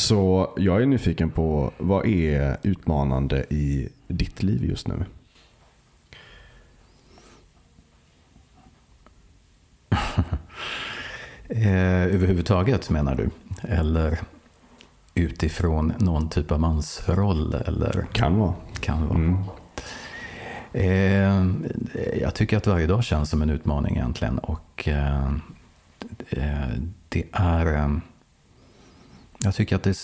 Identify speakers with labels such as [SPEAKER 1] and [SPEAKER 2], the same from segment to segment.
[SPEAKER 1] Så jag är nyfiken på vad är utmanande i ditt liv just nu?
[SPEAKER 2] Eh, överhuvudtaget menar du? Eller utifrån någon typ av mansroll? Eller?
[SPEAKER 1] Kan vara.
[SPEAKER 2] Kan vara. Mm. Eh, jag tycker att varje dag känns som en utmaning egentligen. Och eh, det är... Jag tycker att det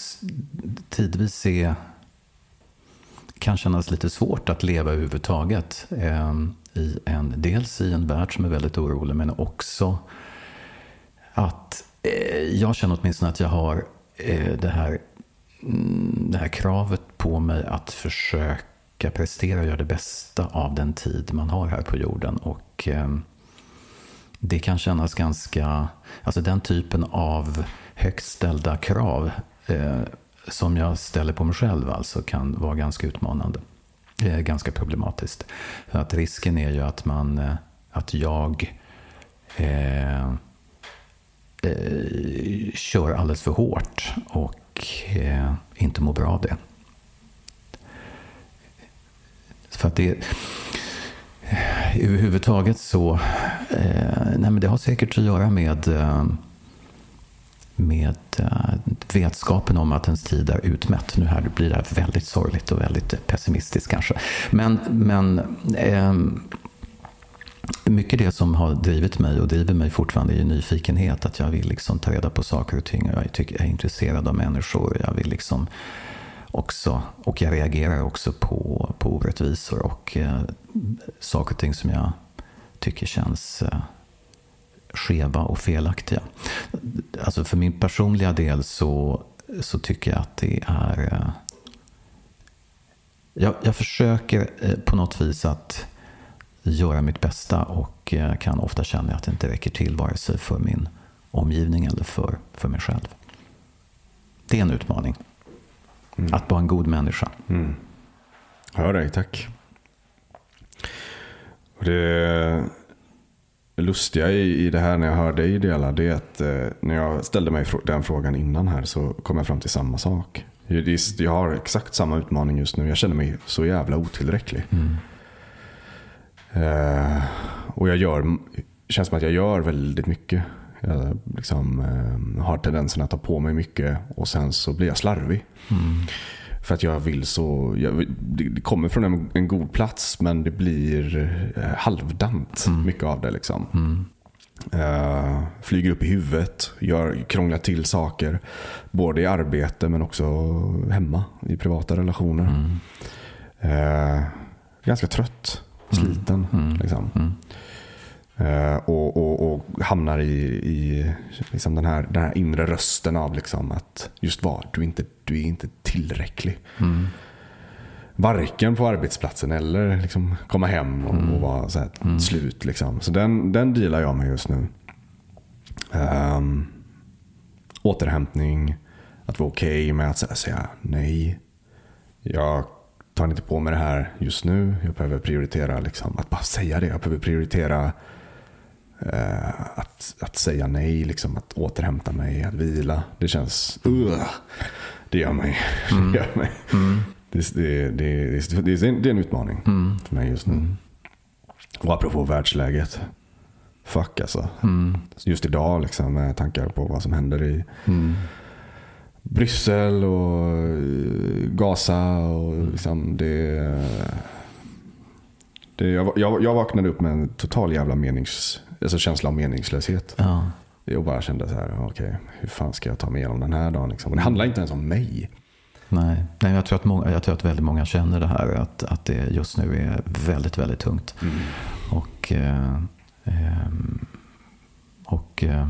[SPEAKER 2] tidvis är, kan kännas lite svårt att leva överhuvudtaget. Eh, i en, dels i en värld som är väldigt orolig, men också att eh, jag känner åtminstone att jag har eh, det, här, mm, det här kravet på mig att försöka prestera och göra det bästa av den tid man har här på jorden. Och eh, det kan kännas ganska, alltså den typen av högt ställda krav eh, som jag ställer på mig själv alltså kan vara ganska utmanande. Eh, ganska problematiskt. För att risken är ju att man, eh, att jag eh, eh, kör alldeles för hårt och eh, inte mår bra av det. För att det eh, överhuvudtaget så, eh, nej men det har säkert att göra med eh, med uh, vetskapen om att ens tid är utmätt. Nu här blir det här väldigt sorgligt och väldigt pessimistiskt kanske. Men, men um, mycket det som har drivit mig och driver mig fortfarande är nyfikenhet. Att jag vill liksom ta reda på saker och ting. Och jag, tycker, jag är intresserad av människor. Jag vill liksom också, och jag reagerar också på, på orättvisor och eh, saker och ting som jag tycker känns eh, skeva och felaktiga. Alltså för min personliga del så, så tycker jag att det är... Eh, jag, jag försöker eh, på något vis att göra mitt bästa och eh, kan ofta känna att det inte räcker till vare sig för min omgivning eller för, för mig själv. Det är en utmaning. Mm. Att vara en god människa.
[SPEAKER 1] Mm. Hör dig, tack. Det lustiga i, det här när jag hör dig dela det är att eh, när jag ställde mig den frågan innan här så kom jag fram till samma sak. Jag har exakt samma utmaning just nu. Jag känner mig så jävla otillräcklig. Mm. Eh, och jag gör, känns som att jag gör väldigt mycket. Jag liksom, eh, har tendensen att ta på mig mycket och sen så blir jag slarvig. Mm. För att jag vill så, jag, det kommer från en, en, god plats men det blir uh, halvdant mm. mycket av det. Liksom. Mm. Uh, flyger upp i huvudet, gör, krånglar till saker. Både i arbete men också hemma i privata relationer. Uh, ganska trött sliten. Mm. mm. Liksom. Uh, och, och, och, hamnar i, i liksom den, här, den här inre rösten av liksom att just vad, du är inte, du är inte tillräcklig. Mm. Varken på arbetsplatsen eller liksom komma hem och, mm. och vara så här, mm. slut. Liksom. Så den, den dealar jag med just nu. Um, återhämtning, att vara okej okay med att säga nej. Jag tar inte på mig det här just nu. Jag behöver prioritera, liksom, att bara säga det. Jag behöver prioritera eh, att, att säga nej, liksom, att återhämta mig, att vila. Det känns, uh, det gör mig. Mm. Det, gör mig. Mm. Det, det, det, det, är en utmaning mm. för mig just nu. Mm. Och apropå världsläget. Fuck alltså. Mm. Just idag liksom, med tankar på vad som händer i mm. Bryssel och eh, Gaza. Och liksom det, det, jag, jag, jag vaknade upp med en total jävla menings, alltså känsla av meningslöshet. Ja. Jag bara kände så här, okej, okay, hur fan ska jag ta mig igenom den här dagen? Liksom? Och det handlar inte ens om mig.
[SPEAKER 2] Nej, Nej jag, tror att många, jag tror att väldigt många känner det här. Att, att det just nu är väldigt, väldigt tungt. Mm. Och, eh, eh, och eh,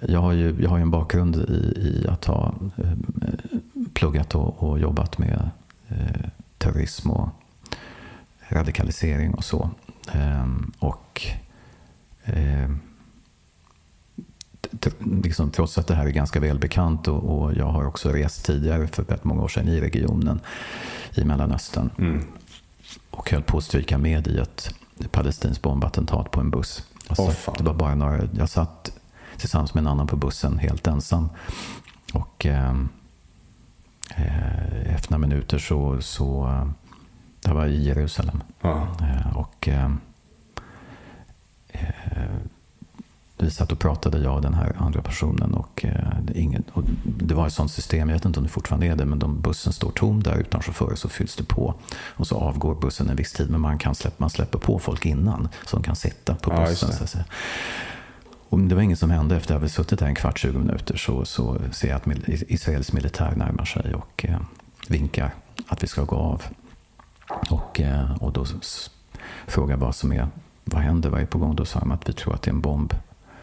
[SPEAKER 2] jag har ju jag har en bakgrund i, i att ha eh, pluggat och, och, jobbat med eh, terrorism och radikalisering och så. Eh, och eh, liksom, trots att det här är ganska välbekant och, och jag har också rest tidigare för rätt många år sedan i regionen i Mellanöstern. Mm. Och höll på att stryka med i ett palestinskt bombattentat på en buss.
[SPEAKER 1] Oh,
[SPEAKER 2] det var bara några, jag satt tillsammans med en annan på bussen helt ensam. Och eh, eh, efter några minuter så, så det var i Jerusalem.
[SPEAKER 1] Ja.
[SPEAKER 2] Och vi satt och pratade, jag och den här andra personen. Och, det, ingen, och det var ett sånt system, jag vet inte om det fortfarande är det, men om bussen står tom där utan chaufför så fylls det på. Och så avgår bussen en viss tid, men man, kan släppa, man släpper på folk innan som kan sitta på bussen. Ja, så och det var inget som hände. Efter att vi suttit där en kvart, 20 minuter så, så ser jag att Israels militär närmar sig och eh, vinkar att vi ska gå av. Och, eh, och då frågar jag vad som är, vad händer, vad är på gång? Då sa de att vi tror att det är en bomb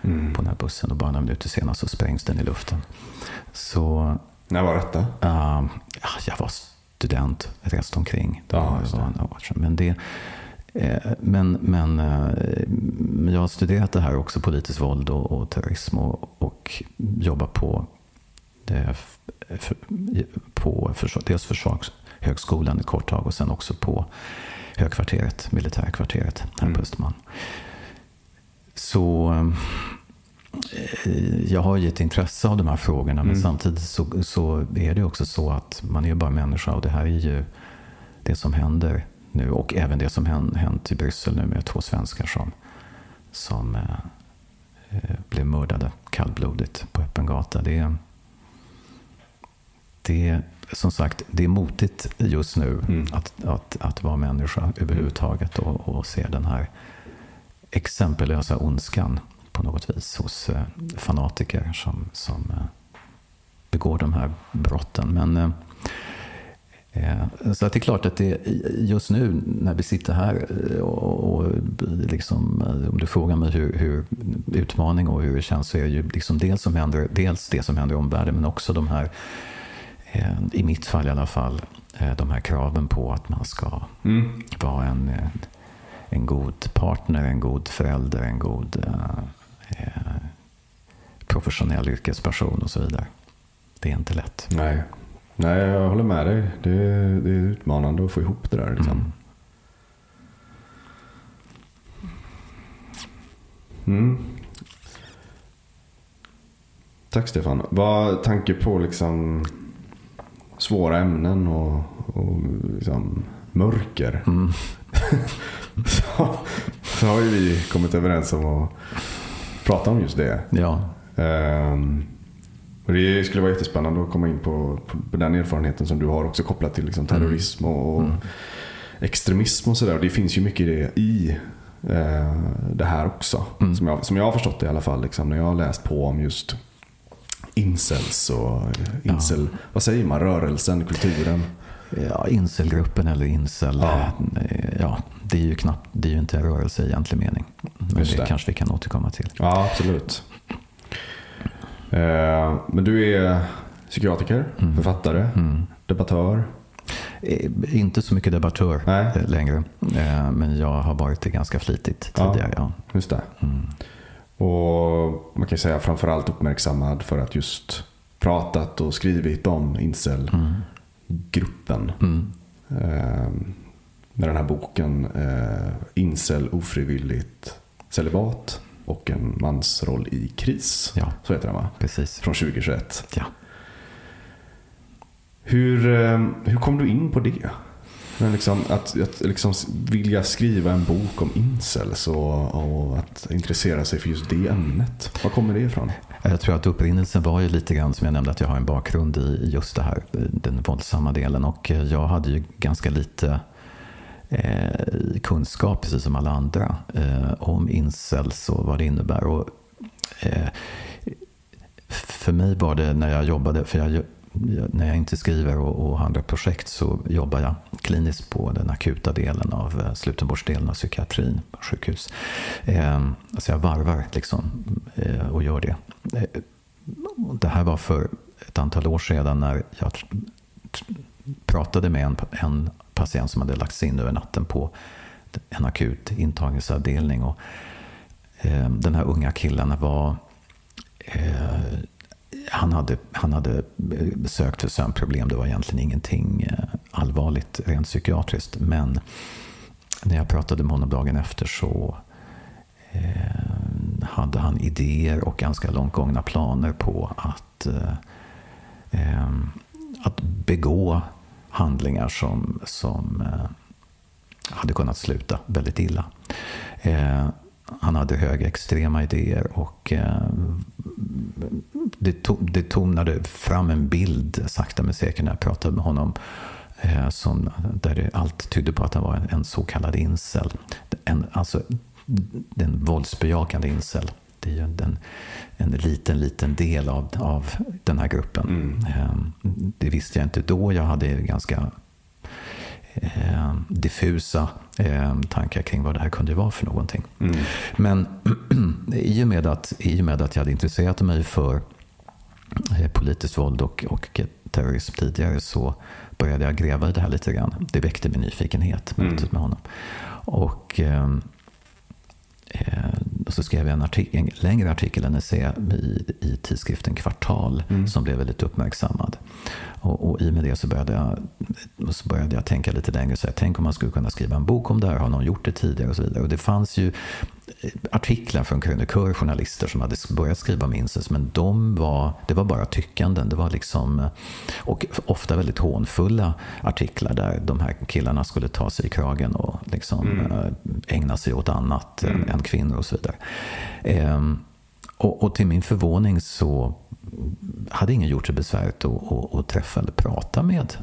[SPEAKER 2] mm. på den här bussen och bara några minuter senare så sprängs den i luften. Så,
[SPEAKER 1] När var detta?
[SPEAKER 2] Uh, jag var student, reste omkring. Det ja, var, det. Men det, Eh, men, men eh, jag har studerat det här också, politiskt våld och, och terrorism och, och jobbar på, det, på försvar, dels Försvarshögskolan ett kort tag och sen också på högkvarteret, militärkvarteret här mm. på Östermalm. Så eh, jag har ju ett intresse av de här frågorna mm. men samtidigt så, så, är det också så att man är bara människa och det här är ju det som händer nu och även det som hänt i Bryssel nu med två svenskar som, som eh, eh, blev mördade kallblodigt på öppen gata. Det, det, som sagt, det är motigt just nu mm. att, att, att vara människa överhuvudtaget och, och se den här exempellösa ondskan på något vis hos eh, fanatiker som, som eh, begår de här brotten. Men eh, så det är klart att det, just nu när vi sitter här och, och liksom, om du frågar mig hur, hur utmaning och hur det känns så är det ju liksom dels, som händer, dels det som händer i omvärlden men också de här, i mitt fall i alla fall, de här kraven på att man ska mm. vara en, en god partner, en god förälder, en god eh, professionell yrkesperson och så vidare. Det är inte lätt.
[SPEAKER 1] Nej. Nej, jag håller med dig. Det är, det är utmanande att få ihop det där. Liksom. Mm. Mm. Tack Stefan. Vad tanke på liksom svåra ämnen och, och liksom mörker. Mm. så, så har ju vi kommit överens om att prata om just det.
[SPEAKER 2] Ja.
[SPEAKER 1] Um, och det skulle vara jättespännande att komma in på, på den erfarenheten som du har också kopplat till liksom terrorism och mm. extremism och sådär. Det finns ju mycket det i eh, det här också. Mm. Som, jag, som jag har förstått det i alla fall. Liksom, när jag har läst på om just incels och incel, ja. vad säger man, rörelsen, kulturen.
[SPEAKER 2] Ja, incelgruppen eller incel. Ja. Eh, ja, det är ju knappt, det är ju inte en rörelse i egentlig mening. Men det, det kanske vi kan återkomma till.
[SPEAKER 1] Ja, absolut. Eh, men du är psykiatriker, mm. författare, mm. debattör.
[SPEAKER 2] Eh, inte så mycket debattör Nej. Eh, längre. Men jag har varit det ganska flitigt tidigare. Ja,
[SPEAKER 1] just det. Mm. Och man kan säga framförallt uppmärksammad för att just pratat och skrivit om incel-gruppen. Mm. Med den här boken Incel ofrivilligt celibat och en mans roll i kris.
[SPEAKER 2] Ja.
[SPEAKER 1] Så heter den va?
[SPEAKER 2] Precis.
[SPEAKER 1] Från 2021.
[SPEAKER 2] Ja.
[SPEAKER 1] Hur, eh, hur kom du in på det? Men liksom, att, att liksom vilja skriva en bok om incels och, och, att intressera sig för just det ämnet. Var kommer det ifrån?
[SPEAKER 2] Jag tror att upprinnelsen var ju lite grann som jag nämnde att jag har en bakgrund i just det här, den våldsamma delen. Och eh, jag hade ju ganska lite eh, kunskap, precis som alla andra, eh, om incels och vad det innebär. Och, eh, för mig var det när jag jobbade, för jag, när jag inte skriver och, och andra projekt så jobbar jag kliniskt på den akuta delen av eh, slutenvårdsdelen av psykiatrin sjukhus. Eh, alltså jag varvar liksom eh, och gör det. Eh, det här var för ett antal år sedan när jag pratade med en, en patient som hade lagts in över natten på en akut intagningsavdelning. Och, eh, den här unga killen var eh, han hade, han hade eh, sökt för sömnproblem. Det var egentligen ingenting eh, allvarligt rent psykiatriskt. Men när jag pratade med honom dagen efter så eh, hade han idéer och ganska långt gångna planer på att, eh, eh att begå handlingar som, som eh, hade kunnat sluta väldigt illa. Eh, han hade högerextrema idéer och eh, det, to, det tonade fram en bild sakta men säkert när jag pratade med honom eh, som, där det allt tydde på att han var en, en så kallad incel. En, alltså den våldsbejakande incel. Det är ju en, en liten, liten del av, av den här gruppen. Mm. Eh, det visste jag inte då. Jag hade ganska eh, diffusa eh, tankar kring vad det här kunde vara för någonting. Mm. Men i och, med att, i och med att jag hade intresserat mig för politiskt våld och, och terrorism tidigare så började jag gräva i det här lite grann. Det väckte min nyfikenhet mm. med honom. Och ehm, eh, och så skrev jag en, artikel, en längre artikel, en essä i, i tidskriften Kvartal mm. som blev väldigt uppmärksammad. Och, och i och med det så började, jag, så började jag tänka lite längre. Så här, tänk om man skulle kunna skriva en bok om det här. Har någon gjort det tidigare? Och så vidare. Och det fanns ju artiklar från krönikörjournalister som hade börjat skriva om incest. Men de var, det var bara tyckanden. Det var liksom, och ofta väldigt hånfulla artiklar där de här killarna skulle ta sig i kragen och liksom mm. Eh, ägna sig åt annat mm. än kvinnor och så vidare. Ehm, och, och, till min förvåning så hade ingen gjort sig besväret att, att, att träffa eller prata med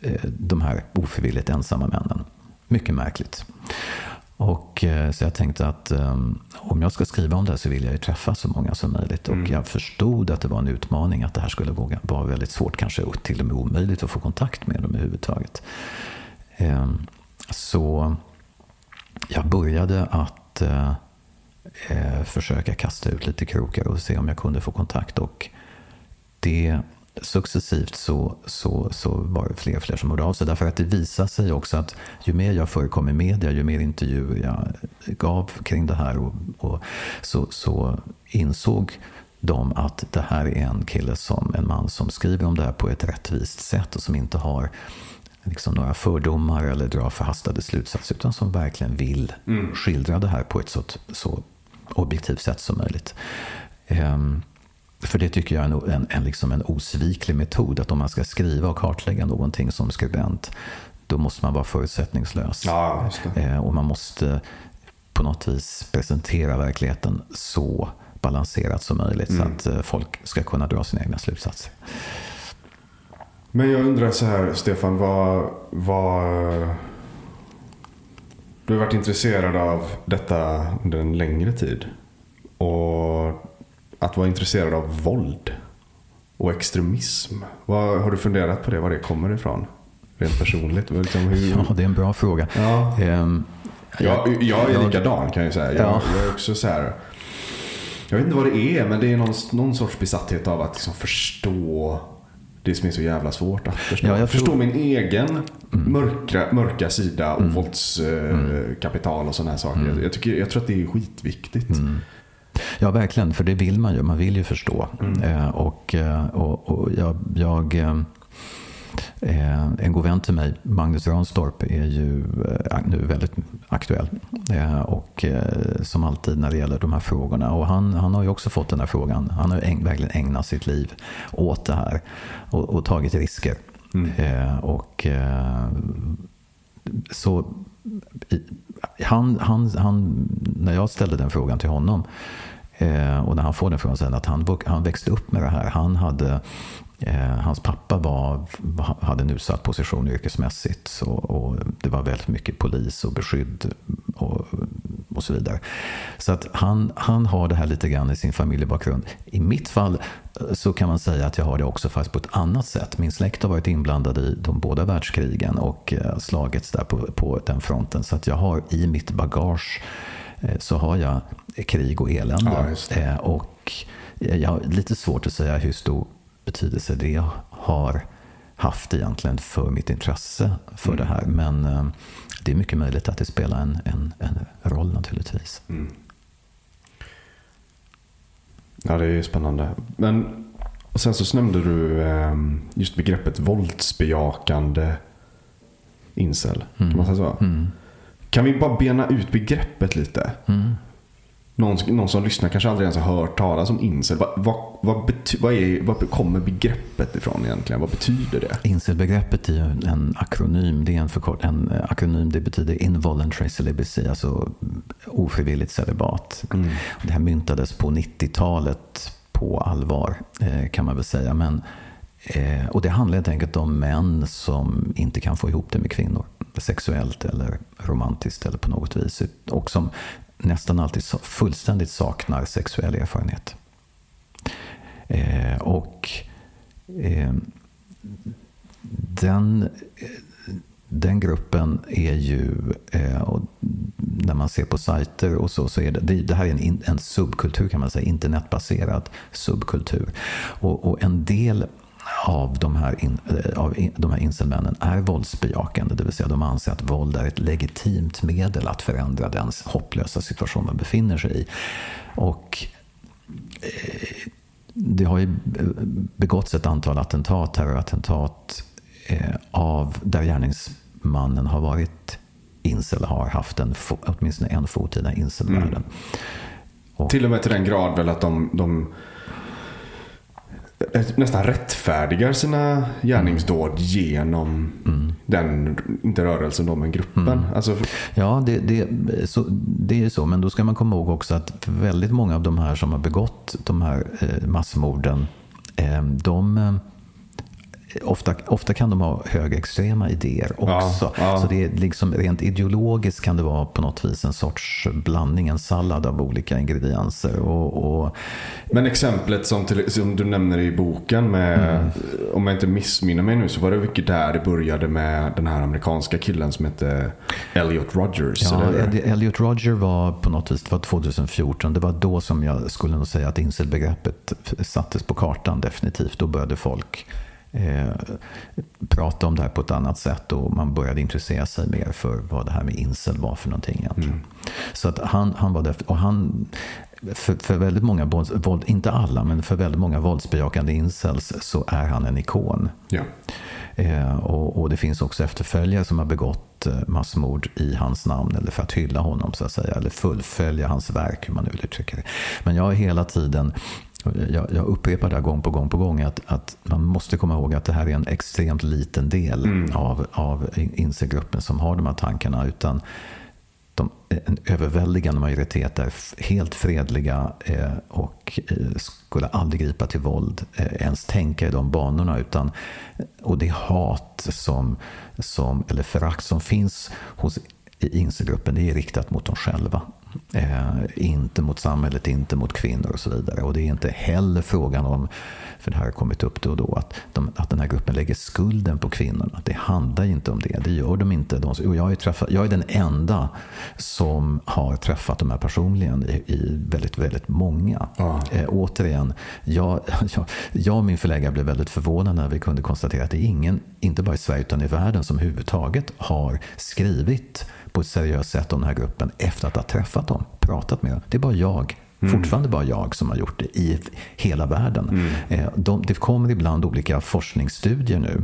[SPEAKER 2] eh, de här ofrivilligt ensamma männen. Mycket märkligt. Och, eh, så jag tänkte att um, om jag ska skriva om det här så vill jag ju träffa så många som möjligt. Och mm. jag förstod att det var en utmaning, att det här skulle vara väldigt svårt, kanske till och med omöjligt att få kontakt med dem överhuvudtaget. Um, så jag började att uh, uh, försöka kasta ut lite krokar och se om jag kunde få kontakt. Och det successivt så, så, så var det fler och fler som hörde av sig. Därför att det visade sig också att ju mer jag förekom i media, ju mer intervjuer jag gav kring det här, och, och så, så insåg de att det här är en kille, som en man som skriver om det här på ett rättvist sätt och som inte har liksom några fördomar eller drar förhastade slutsatser utan som verkligen vill mm. skildra det här på ett så, så objektivt sätt som möjligt. Um, för det tycker jag är en, en, en, liksom en osviklig metod. Att om man ska skriva och kartlägga någonting som skribent, då måste man vara förutsättningslös.
[SPEAKER 1] Ja,
[SPEAKER 2] eh, och man måste på något vis presentera verkligheten så balanserat som möjligt mm. så att eh, folk ska kunna dra sina egna slutsatser.
[SPEAKER 1] Men jag undrar så här, Stefan, vad, vad... Du har varit intresserad av detta under en längre tid. Och att vara intresserad av våld och extremism. Vad, har du funderat på det, var det kommer ifrån? Rent personligt? Liksom
[SPEAKER 2] hur... Ja, det är en bra fråga.
[SPEAKER 1] Ja. Um, jag, jag, är likadan kan jag säga. Jag, ja. jag är också så här, jag vet inte vad det är, men det är någon, någon sorts besatthet av att liksom förstå det som är så jävla svårt att förstå. Ja, jag förstå tror... min egen mm. mörka, mörka sida och mm. våldskapital mm. och sådana här saker. Mm. Jag, tycker, jag tror att det är skitviktigt. Mm.
[SPEAKER 2] Ja, verkligen. För det vill man ju. Man vill ju förstå. Mm. Eh, och, eh, och, och jag, jag eh, eh, en god vän till mig, Magnus Ranstorp, är ju eh, nu väldigt aktuell. Eh, och som alltid när det gäller de här frågorna. Och han, han har ju också fått den här frågan. Han har äg, verkligen ägnat sitt liv åt det här. Och, och tagit risker. Mm. och så han, han, han, när jag ställde den frågan till honom eh, och när han får den frågan sen att han, han växte upp med det här. Han hade, eh, hans pappa var, hade en utsatt position yrkesmässigt så, och det var väldigt mycket polis och beskydd och, och så vidare. Så att han, han har det här lite grann i sin familjebakgrund. I mitt fall eh, så kan man säga att jag har det också fast på ett annat sätt. Min släkt har varit inblandad i de båda världskrigen och eh, slagits där på, på den fronten. Så att jag har i mitt bagage eh, så har jag krig och elände. Ja, och jag har lite svårt att säga hur stor betydelse det har haft egentligen för mitt intresse för mm. det här. Men det är mycket möjligt att det spelar en, en, en roll naturligtvis. Mm.
[SPEAKER 1] Ja, det är spännande. Men och sen så nämnde du ehm, just begreppet våldsbejakande incel. Mm. Kan man säga så? Mm. Kan vi bara bena ut begreppet lite? Någon, någon som lyssnar kanske aldrig ens har hört talas om incel. Vad, vad, vad, bety, vad, är, vad kommer begreppet ifrån egentligen? Vad betyder det?
[SPEAKER 2] Incelbegreppet är en akronym. Det är en, förkort, en akronym. Det betyder involuntary celibacy, alltså ofrivilligt celibat. Mm. Det här myntades på 90-talet på allvar eh, kan man väl säga. Men, eh, och det handlar helt enkelt om män som inte kan få ihop det med kvinnor. Sexuellt eller romantiskt eller på något vis. Och som nästan alltid fullständigt saknar sexuell erfarenhet. Eh, och eh, den, eh, den gruppen är ju, eh, när man ser på sajter och så, så är det, det, det här är en, en subkultur kan man säga, internetbaserad subkultur. Och, och en del av de här, in, eh, av in, de här incelmännen är våldsbejakande. Det vill säga de anser att våld är ett legitimt medel att förändra den hopplösa situation man befinner sig i. Och eh, det har ju begåtts ett antal attentat, terrorattentat eh, av där gärningsmannen har varit incel, har haft en, åtminstone en fot i den incelvärlden.
[SPEAKER 1] Mm. Till och med till den grad väl att de, de nästan rättfärdigar sina gärningsdåd genom mm. den, inte rörelsen då, men gruppen. Mm. Alltså,
[SPEAKER 2] ja, det, det, så, det är så. Men då ska man komma ihåg också att väldigt många av de här som har begått de här eh, massmorden, eh, de eh, ofta, ofta kan de ha högerextrema idéer också. Ja, ja. Så det är liksom, rent ideologiskt kan det vara på något vis en sorts blandning, en sallad av olika ingredienser. Och, och...
[SPEAKER 1] Men exemplet som, till, som, du nämner i boken, med, mm. om jag inte missminner mig nu, så var det mycket där det började med den här amerikanska killen som hette Elliot Rogers.
[SPEAKER 2] Ja, Elliot Roger var på något vis, det var 2014, det var då som jag skulle nog säga att incelbegreppet sattes på kartan definitivt. Då började folk eh, prata om det här på ett annat sätt och man började intressera sig mer för vad det här med incel var för någonting egentligen. Mm. Så att han, han var där, och han, för, för väldigt många, våld, inte alla, men för väldigt många våldsbejakande incels så är han en ikon.
[SPEAKER 1] Ja.
[SPEAKER 2] Eh, och, och, det finns också efterföljare som har begått eh, massmord i hans namn eller för att hylla honom så att säga. Eller fullfölja hans verk, hur man nu vill uttrycka det. Men jag har hela tiden jag, jag upprepar det gång på gång på gång att, att man måste komma ihåg att det här är en extremt liten del mm. av, av inselgruppen som har de här tankarna. Utan de, en överväldigande majoritet är helt fredliga eh, och eh, skulle aldrig gripa till våld, eh, ens tänka i de banorna. Utan, och det hat som, som, eller förakt som finns hos inselgruppen, det är riktat mot dem själva. Eh, inte mot samhället, inte mot kvinnor och så vidare. Och det är inte heller frågan om, för det här har kommit upp då och då, att, de, att den här gruppen lägger skulden på kvinnorna. Det handlar inte om det. Det gör de inte. De, och jag, är träffat, jag är den enda som har träffat de här personligen i, i väldigt, väldigt många. Ah. Eh, återigen, jag, jag, jag och min förläggare blev väldigt förvånade när vi kunde konstatera att det är ingen, inte bara i Sverige utan i världen, som överhuvudtaget har skrivit på ett seriöst sätt om den här gruppen efter att ha träffat dem, pratat med dem. Det är bara jag Mm. Fortfarande bara jag som har gjort det i hela världen. Mm. Eh, de, det kommer ibland olika forskningsstudier nu.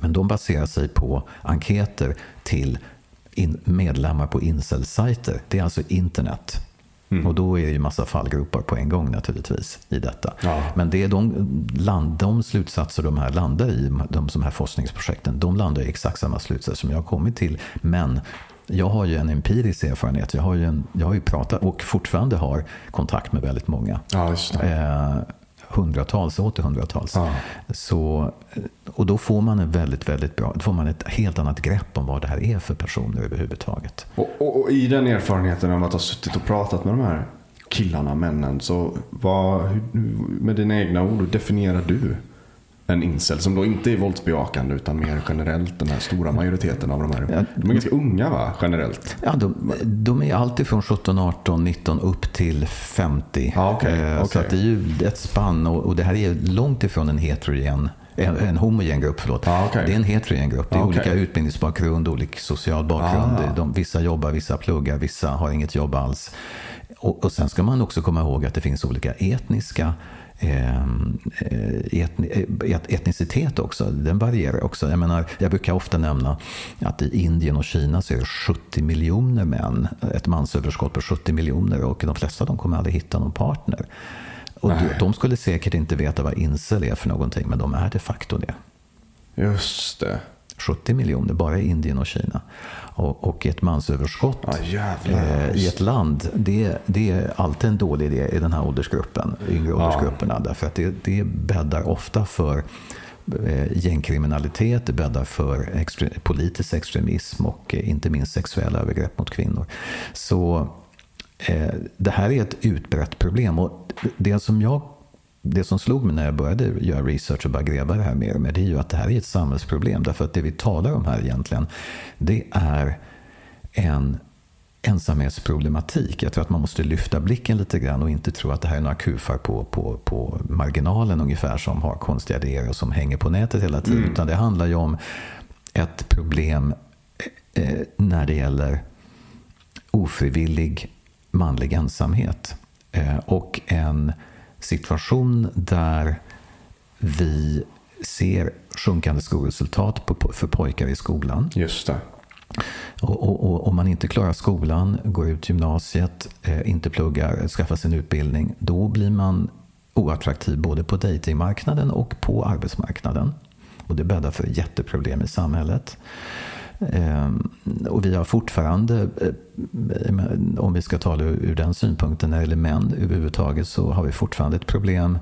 [SPEAKER 2] Men de baserar sig på enkäter till in, medlemmar på incel-sajter. Det är alltså internet. Mm. Och då är det ju massa fallgropar på en gång naturligtvis i detta. Ja. Men det är de, land, de slutsatser de här landar i, de, de här forskningsprojekten, de landar i exakt samma slutsatser som jag har kommit till. Men jag har ju en empirisk erfarenhet. Jag har ju, en, jag har ju pratat och fortfarande har kontakt med väldigt många.
[SPEAKER 1] Ja, eh,
[SPEAKER 2] hundratals, åter hundratals. Ja. Så, och då får man en väldigt, väldigt bra, då får man ett helt annat grepp om vad det här är för personer överhuvudtaget.
[SPEAKER 1] Och, och, och i den erfarenheten av att ha suttit och pratat med de här killarna, männen, så vad, med dina egna ord, hur definierar du en incel som då inte är våldsbejakande utan mer generellt den här stora majoriteten av de här. De är ganska unga va, generellt?
[SPEAKER 2] Ja, de, de är alltid från 17, 18, 19 upp till 50.
[SPEAKER 1] Ah, okay,
[SPEAKER 2] eh, okay. Så det är ju ett spann och, och det här är långt ifrån en heterogen en, en homogen grupp, förlåt.
[SPEAKER 1] Ah, okay.
[SPEAKER 2] Det är en heterogen grupp. Det är okay. olika utbildningsbakgrund, olika social bakgrund. Ah. De, vissa jobbar, vissa pluggar, vissa har inget jobb alls. Och, och sen ska man också komma ihåg att det finns olika etniska et, etnicitet också. Den varierar också. Jag, menar, jag brukar ofta nämna att i Indien och Kina så är det 70 miljoner män. Ett mansöverskott på 70 miljoner och de flesta av dem kommer aldrig hitta någon partner. Och de skulle säkert inte veta vad incel är för någonting, men de är de facto det.
[SPEAKER 1] Just det.
[SPEAKER 2] 70 miljoner bara i Indien och Kina. Och, och ett mansöverskott
[SPEAKER 1] ah,
[SPEAKER 2] eh, i ett land, det, det, är alltid en dålig idé i den här åldersgruppen, yngre ja. åldersgrupperna. Därför att det, det bäddar ofta för eh, gängkriminalitet, det bäddar för extre, politisk extremism och eh, inte minst sexuella övergrepp mot kvinnor. Så eh, det här är ett utbrett problem. Och det som jag det som slog mig när jag började göra research och bara gräva det här mer och mer, det är ju att det här är ett samhällsproblem. Därför att det vi talar om här egentligen, det är en ensamhetsproblematik. Jag tror att man måste lyfta blicken lite grann och inte tro att det här är några kufar på, på, på marginalen ungefär som har konstiga idéer och som hänger på nätet hela tiden. Mm. Utan det handlar ju om ett problem eh, när det gäller ofrivillig manlig ensamhet. Eh, och en situation där vi ser sjunkande skolresultat för pojkar i skolan.
[SPEAKER 1] Just det.
[SPEAKER 2] Och, om man inte klarar skolan, går ut gymnasiet, eh, inte pluggar, skaffar sin utbildning, då blir man oattraktiv både på datingmarknaden och på arbetsmarknaden. Och det bäddar för jätteproblem i samhället. Ehm, och vi har fortfarande, eh, eh, om vi ska tala ur den synpunkten när det gäller män överhuvudtaget, så har vi fortfarande ett problem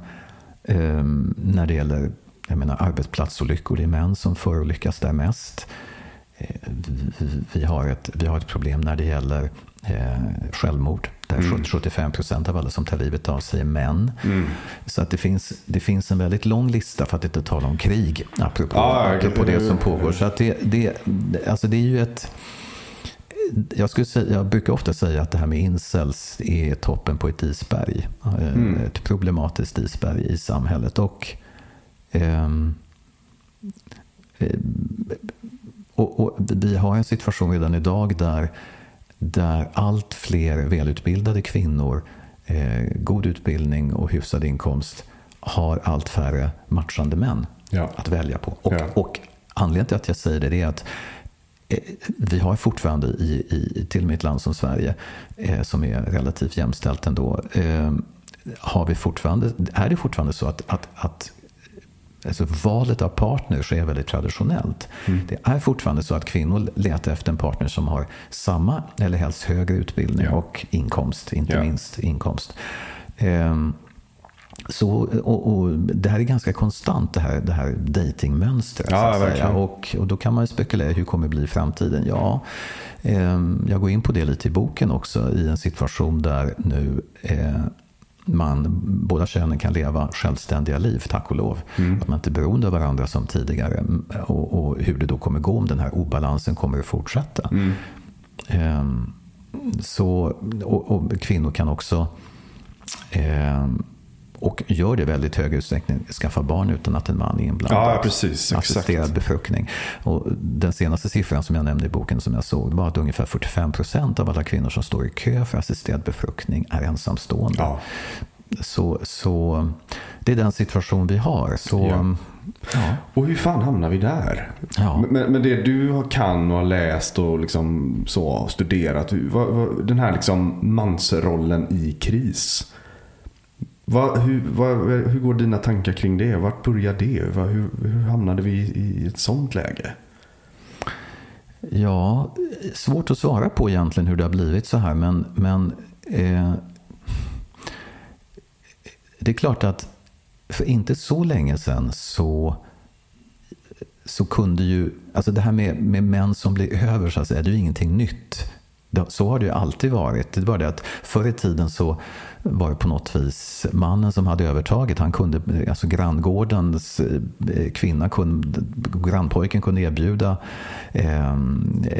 [SPEAKER 2] ehm, när det gäller jag menar, arbetsplatsolyckor. Det är män som förolyckas där mest. Eh, vi har ett, vi har ett problem när det gäller självmord. Där mm. 75 procent av alla som tar livet av sig är män. Mm. Så att det, finns, det finns en väldigt lång lista, för att inte tala om krig, apropå, ah, apropå det, som pågår. Så att det, det, alltså det är ju ett... Jag, skulle säga, jag brukar ofta säga att det här med incels är toppen på ett isberg. Eh, mm. Ett problematiskt isberg i samhället. Och, eh, och, och vi har en situation redan idag där där allt fler välutbildade kvinnor, eh, god utbildning och hyfsad inkomst har allt färre matchande män ja. att välja på. Och, ja. och anledningen till att jag säger det är att eh, vi har fortfarande i, i, till och med ett land som Sverige, eh, som är relativt jämställt ändå, eh, har vi fortfarande, är det fortfarande så att, att, att Alltså valet av partner sker väldigt traditionellt. Mm. Det är fortfarande så att kvinnor letar efter en partner som har samma eller helst högre utbildning ja. och inkomst, inte ja. minst inkomst. Ehm, så, och, och, det här är ganska konstant, det här, det här datingmönstret. Ja, och, och då kan man spekulera hur kommer det bli i framtiden. Ja, eh, jag går in på det lite i boken också, i en situation där nu eh, man, båda könen kan leva självständiga liv, tack och lov. Mm. Att man inte är beroende av varandra som tidigare. Och, och, hur det då kommer gå om den här obalansen kommer att fortsätta. Mm. Um, så, och, och, kvinnor kan också um, och gör det i väldigt hög utsträckning, skaffa barn utan att en man är inblandad.
[SPEAKER 1] Ja, precis.
[SPEAKER 2] Assisterad exakt. befruktning. Och den senaste siffran som jag nämnde i boken som jag såg var att ungefär 45 procent av alla kvinnor som står i kö för assisterad befruktning är ensamstående. Ja. Så, så det är den situation vi har. Så, ja.
[SPEAKER 1] Ja. Och hur fan hamnar vi där? Ja. Men, men det du kan och har läst och liksom så studerat. Vad, vad, den här liksom mansrollen i kris. Va, hur, va, hur går dina tankar kring det? Vart börjar det? Va, hur, hur hamnade vi i ett sånt läge?
[SPEAKER 2] Ja, svårt att svara på egentligen hur det har blivit så här. Men, men eh, det är klart att för inte så länge sedan så, så kunde ju... Alltså det här med, med män som blir över, så att säga, det är ju ingenting nytt. Så har det ju alltid varit. Det var det att förr i tiden så var det på något vis mannen som hade övertaget. Han kunde, alltså granngårdens eh, kvinna, kunde, grannpojken kunde erbjuda eh,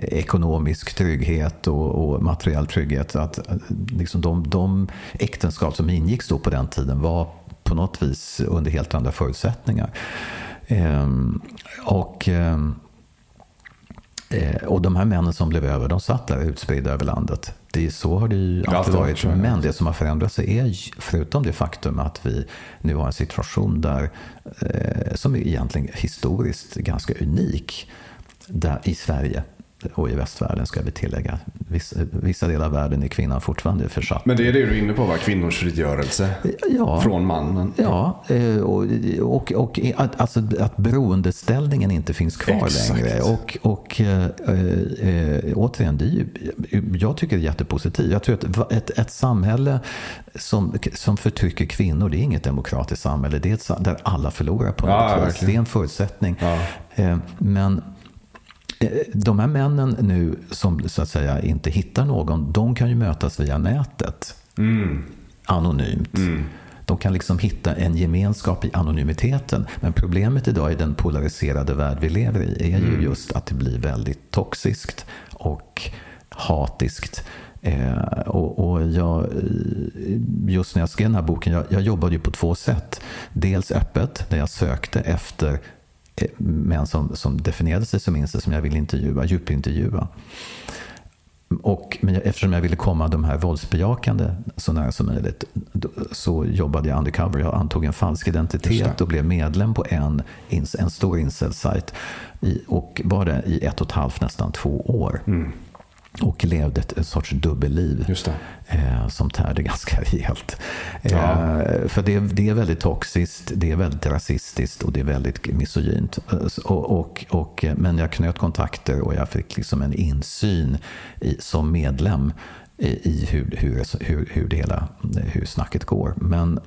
[SPEAKER 2] ekonomisk trygghet och, och, materiell trygghet. Att, eh, liksom de, de äktenskap som ingicks då på den tiden var på något vis under helt andra förutsättningar. Eh, och... Eh, och de här männen som blev över, de satt där utspridda över landet. Det är, så har det ju alltid varit. Men det som har förändrat sig är, förutom det faktum att vi nu har en situation där, eh, som är egentligen historiskt ganska unik, där i Sverige och i västvärlden ska vi tillägga. Vissa, vissa delar av världen är kvinnan fortfarande försatt.
[SPEAKER 1] Men det är det du är inne på va? Kvinnors frigörelse
[SPEAKER 2] Ja.
[SPEAKER 1] från mannen.
[SPEAKER 2] Ja, eh, och, och, och att, alltså, att beroendeställningen inte finns kvar
[SPEAKER 1] Exakt.
[SPEAKER 2] längre. Och, och eh, eh, återigen, det är ju, jag tycker det är jättepositivt. Jag tror att ett, ett samhälle som, som förtrycker kvinnor, det är inget demokratiskt samhälle. Det är ett sa- där alla förlorar på
[SPEAKER 1] Ja,
[SPEAKER 2] något vis.
[SPEAKER 1] verkligen.
[SPEAKER 2] Det är en förutsättning.
[SPEAKER 1] Ja.
[SPEAKER 2] Men de här männen nu som så att säga inte hittar någon, de kan ju mötas via nätet
[SPEAKER 1] Mm.
[SPEAKER 2] anonymt. De kan liksom hitta en gemenskap i anonymiteten. Men problemet idag i den polariserade värld vi lever i är ju just att det blir väldigt toxiskt och hatiskt. Eh, och, och jag, just när jag skrev den här boken, jag, jag jobbade ju på två sätt. Dels öppet, där jag sökte efter män som, som definierade sig som incel, som jag ville intervjua, djupintervjua. Och, men eftersom jag ville komma de här våldsbejakande så nära som möjligt så jobbade jag undercover. Jag antog en falsk identitet och blev medlem på en, en stor incel-sajt. Och var det i ett och ett halvt, nästan två år. Och levde ett, sorts dubbelliv
[SPEAKER 1] det.
[SPEAKER 2] eh, som tärde ganska rejält. Eh,
[SPEAKER 1] Ja.
[SPEAKER 2] För det, det är väldigt toxiskt, det är väldigt rasistiskt och det är väldigt misogynt. Eh, Och, och, och, eh, men jag knöt kontakter och jag fick liksom en insyn i, som medlem i, i hur, hur, hur, hur det hela, hur snacket går. Men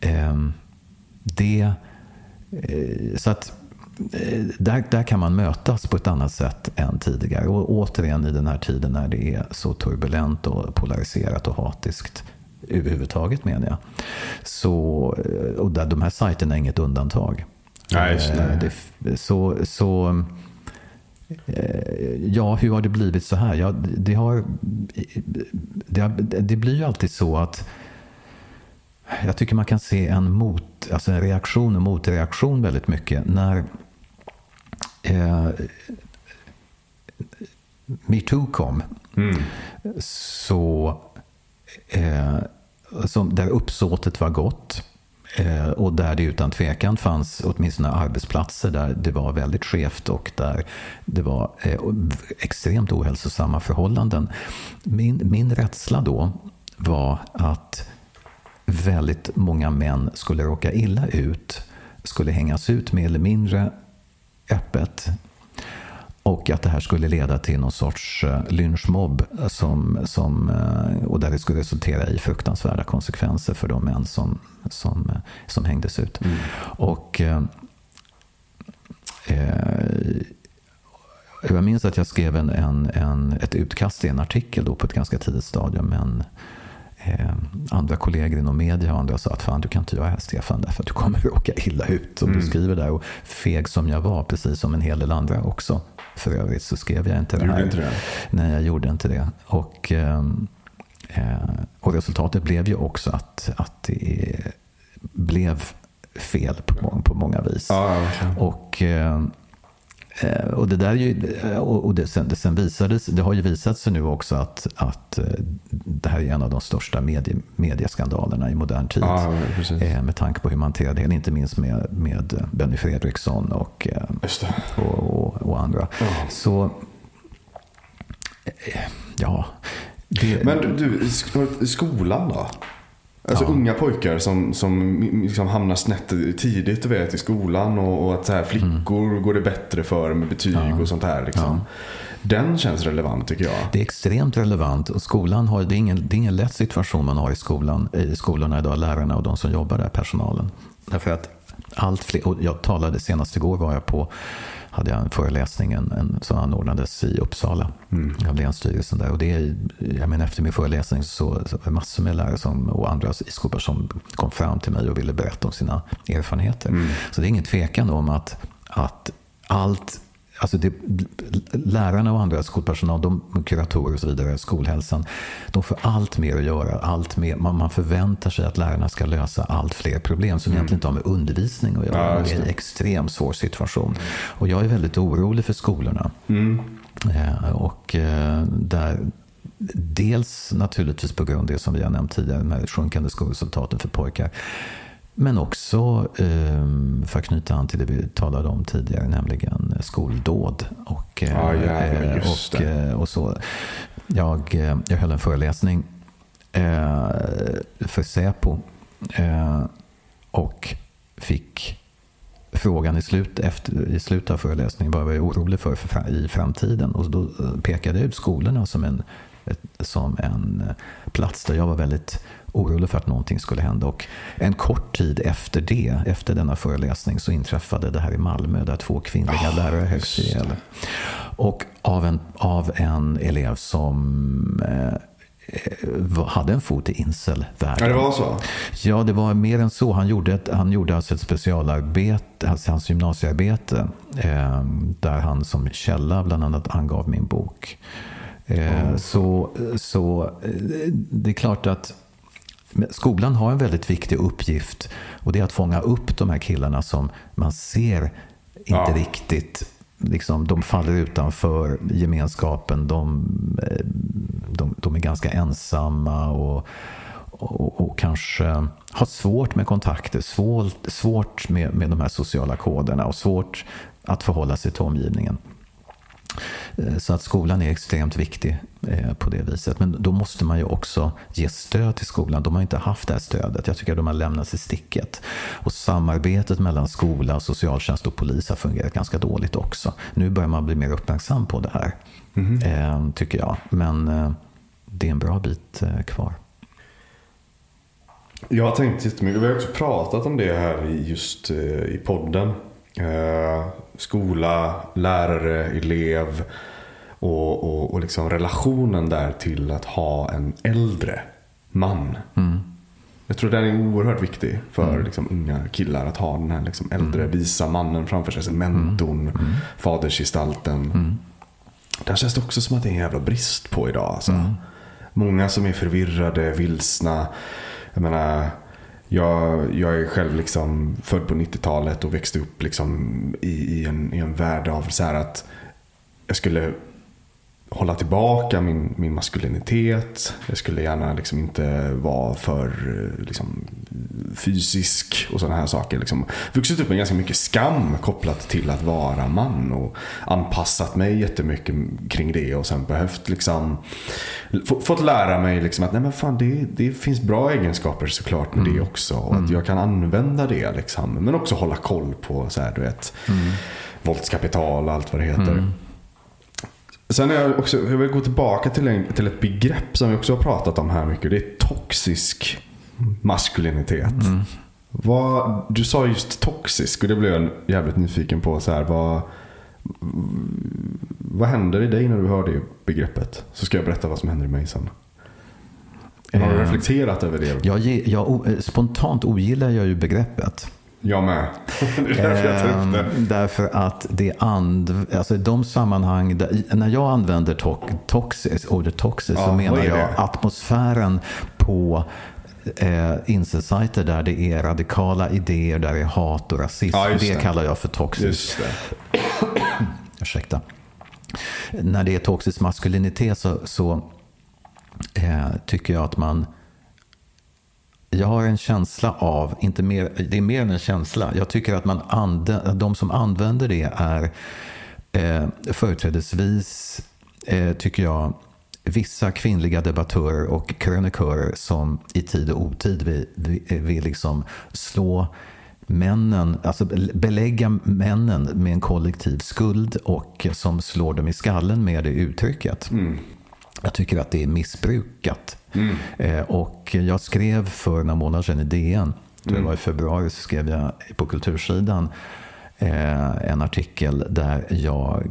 [SPEAKER 2] ehm, det... eh, Så att där, där kan man mötas på ett annat sätt än tidigare. Och återigen i den här tiden när det är så turbulent och polariserat och hatiskt överhuvudtaget menar jag. Så, eh, och där, de här sajterna är inget undantag.
[SPEAKER 1] Nej, just det.
[SPEAKER 2] Eh, det. Så, så eh, ja, hur har det blivit så här? Ja, det, har, det, har, det blir ju alltid så att jag tycker man kan se en, mot, alltså en reaktion och motreaktion väldigt mycket. När eh, metoo kom
[SPEAKER 1] Mm.
[SPEAKER 2] så eh, som, där uppsåtet var gott eh, och där det utan tvekan fanns åtminstone arbetsplatser där det var väldigt skevt och där det var eh, extremt ohälsosamma förhållanden. Min, min rädsla då var att väldigt många män skulle råka illa ut, skulle hängas ut mer eller mindre öppet och att det här skulle leda till någon sorts eh, lynchmobb som, som, eh, och där det skulle resultera i fruktansvärda konsekvenser för de män som, som, eh, som hängdes ut. Och eh, eh, jag minns att jag skrev en, en, en, ett utkast i en artikel då på ett ganska tidigt stadium. Men eh, andra kollegor inom media och andra sa att fan du kan inte göra det här Stefan därför att du kommer råka illa ut om du skriver där. Och feg som jag var, precis som en hel del andra också för övrigt, så skrev jag inte
[SPEAKER 1] Du
[SPEAKER 2] det här.
[SPEAKER 1] inte det?
[SPEAKER 2] Nej, jag gjorde inte det. Och, ehm, eh, och resultatet blev ju också att, att det blev fel på, på många vis.
[SPEAKER 1] Ja, verkligen.
[SPEAKER 2] Och, eh, eh, och det där är ju, och och det, sen, det, sen visades, det har ju visat sig nu också att, att eh, det här är en av de största medie, medieskandalerna i modern tid.
[SPEAKER 1] Ja, precis.
[SPEAKER 2] Eh, Med tanke på hur man hanterade det, inte minst med, med Benny Fredriksson och, eh, och, och, och andra.
[SPEAKER 1] Ja.
[SPEAKER 2] Så, eh, ja. Det,
[SPEAKER 1] Men du, du, sk- skolan då? Alltså
[SPEAKER 2] Ja.
[SPEAKER 1] unga pojkar som, som liksom hamnar snett tidigt du vet, i skolan och, och att så här, flickor går det bättre för med betyg
[SPEAKER 2] Mm. Ja.
[SPEAKER 1] och sånt här. Liksom. Den känns relevant tycker jag.
[SPEAKER 2] Det är extremt relevant och skolan har, det, är ingen, det är ingen lätt situation man har i, skolan, i skolorna idag, lärarna och de som jobbar där, personalen. Därför att allt fler, och jag talade senast igår var jag på, hade jag en föreläsning en, en, som anordnades i Uppsala av länsstyrelsen där. Och det är, jag menar, efter min föreläsning så, så var det massor med lärare som, och andra i skolor som kom fram till mig och ville berätta om sina erfarenheter. Så det är ingen tvekan om att, att allt Alltså det, lärarna och andra skolpersonal, de, kuratorer och så vidare, skolhälsan, de får allt mer att göra. Allt mer, man, man förväntar sig att lärarna ska lösa allt fler problem som mm. egentligen inte har med undervisning att göra. Ja, det är en extremt svår situation. Och jag är väldigt orolig för skolorna. Mm. Eh, och eh, där, dels naturligtvis på grund av det som vi har nämnt tidigare, med sjunkande skolresultaten för pojkar. Men också ehm, för att knyta an till det vi talade om tidigare, nämligen skoldåd. Och,
[SPEAKER 1] ah, ja,
[SPEAKER 2] och, eh, och så. Jag, eh, jag höll en föreläsning för Säpo och fick frågan i, slut, efter, i slutet av föreläsningen vad jag var orolig för, för i framtiden. Och då pekade jag ut skolorna som en, som en plats där jag var väldigt orolig för att någonting skulle hända. Och en kort tid efter det, efter denna föreläsning, så inträffade det här i Malmö där två kvinnliga oh, lärare högst ihjäl. Och av en, av en elev som eh, hade en fot i incelvärlden.
[SPEAKER 1] Ja, det var så?
[SPEAKER 2] Ja, det var mer än så. Han gjorde, ett, han gjorde alltså ett specialarbete, alltså hans gymnasiearbete, eh, där han som källa bland annat angav min bok. Eh, mm. Så, så eh, det är klart att Skolan har en väldigt viktig uppgift och det är att fånga upp de här killarna som man ser inte ja. riktigt Liksom, de faller utanför gemenskapen. De, eh, de, de är ganska ensamma och, och, och, kanske har svårt med kontakter. Svårt, svårt med, med de här sociala koderna och svårt att förhålla sig till omgivningen. Eh, så att skolan är extremt viktig eh, på det viset. Men då måste man ju också ge stöd till skolan. De har inte haft det här stödet. Jag tycker att de har lämnats i sticket. Och samarbetet mellan skola, socialtjänst och polis har fungerat ganska dåligt också. Nu börjar man bli mer uppmärksam på det här, mm. tycker jag. Men det är en bra bit kvar.
[SPEAKER 1] Jag har tänkt jättemycket. Vi har också pratat om det här just i podden. Skola, lärare, elev och, och, och liksom relationen där till att ha en äldre man. Mm. Jag tror den är oerhört viktig för mm. liksom, unga killar att ha den här liksom, äldre mm. visa mannen framför sig. Mentorn, mm. mm. fadersgestalten. Mm. Där känns det också som att det är en jävla brist på idag. Alltså. Mm. Många som är förvirrade, vilsna. Jag menar, jag, jag är själv liksom född på 90-talet och växte upp liksom i, i, en, i en värld av så att jag skulle hålla tillbaka min, min maskulinitet. Jag skulle gärna liksom inte vara för liksom, fysisk och sådana här saker. Liksom. Vuxit upp med ganska mycket skam kopplat till att vara man och anpassat mig jättemycket kring det och sen behövt liksom fått lära mig liksom att nej men fan, det, det finns bra egenskaper såklart med mm. det också och att mm. jag kan använda det. Liksom. Men också hålla koll på så här, du vet, mm. våldskapital och allt vad det heter. Mm. Sen är jag också, jag vill gå tillbaka till, en, till ett begrepp som vi också har pratat om här mycket. Det är toxisk maskulinitet. Mm. Vad, du sa just toxisk och det blev jag jävligt nyfiken på. Så här, vad, vad händer i dig när du hör det begreppet? Så ska jag berätta vad som händer i mig sen. Har du eh, reflekterat över det?
[SPEAKER 2] Jag, jag, spontant ogillar jag ju begreppet.
[SPEAKER 1] Jag med. det är därför jag tar upp det.
[SPEAKER 2] Ehm, därför att det and, alltså de sammanhang, där, när jag använder to toxis, ordet toxis ja, så menar jag atmosfären på eh, incelsajter där det är radikala idéer, där det är hat och rasism. Ja, det, det, kallar jag för toxis. Ursäkta. När det är toxisk maskulinitet så, så eh, tycker jag att man jag har en känsla av, inte mer, det är mer än en känsla, jag tycker att man de som använder det är eh, företrädesvis, eh, tycker jag, vissa kvinnliga debattörer och krönikörer som i tid och otid vill, vill, vill liksom slå männen, alltså belägga männen med en kollektiv skuld och som slår dem i skallen med det uttrycket. Mm. Jag tycker att det är missbrukat. Mm. Eh, och jag skrev för några månader sedan i DN, det var i februari, så skrev jag på kultursidan eh, en artikel där jag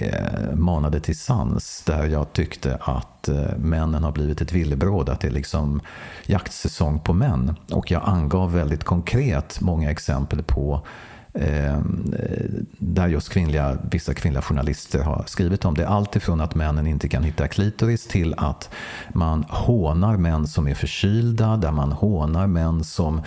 [SPEAKER 2] eh, manade till sans. Där jag tyckte att eh, männen har blivit ett villebråd, att det är liksom jaktsäsong på män. Och jag angav väldigt konkret många exempel på där just kvinnliga, vissa kvinnliga journalister har skrivit om det. Allt ifrån att männen inte kan hitta klitoris till att man hånar män som är förkylda, där man hånar män som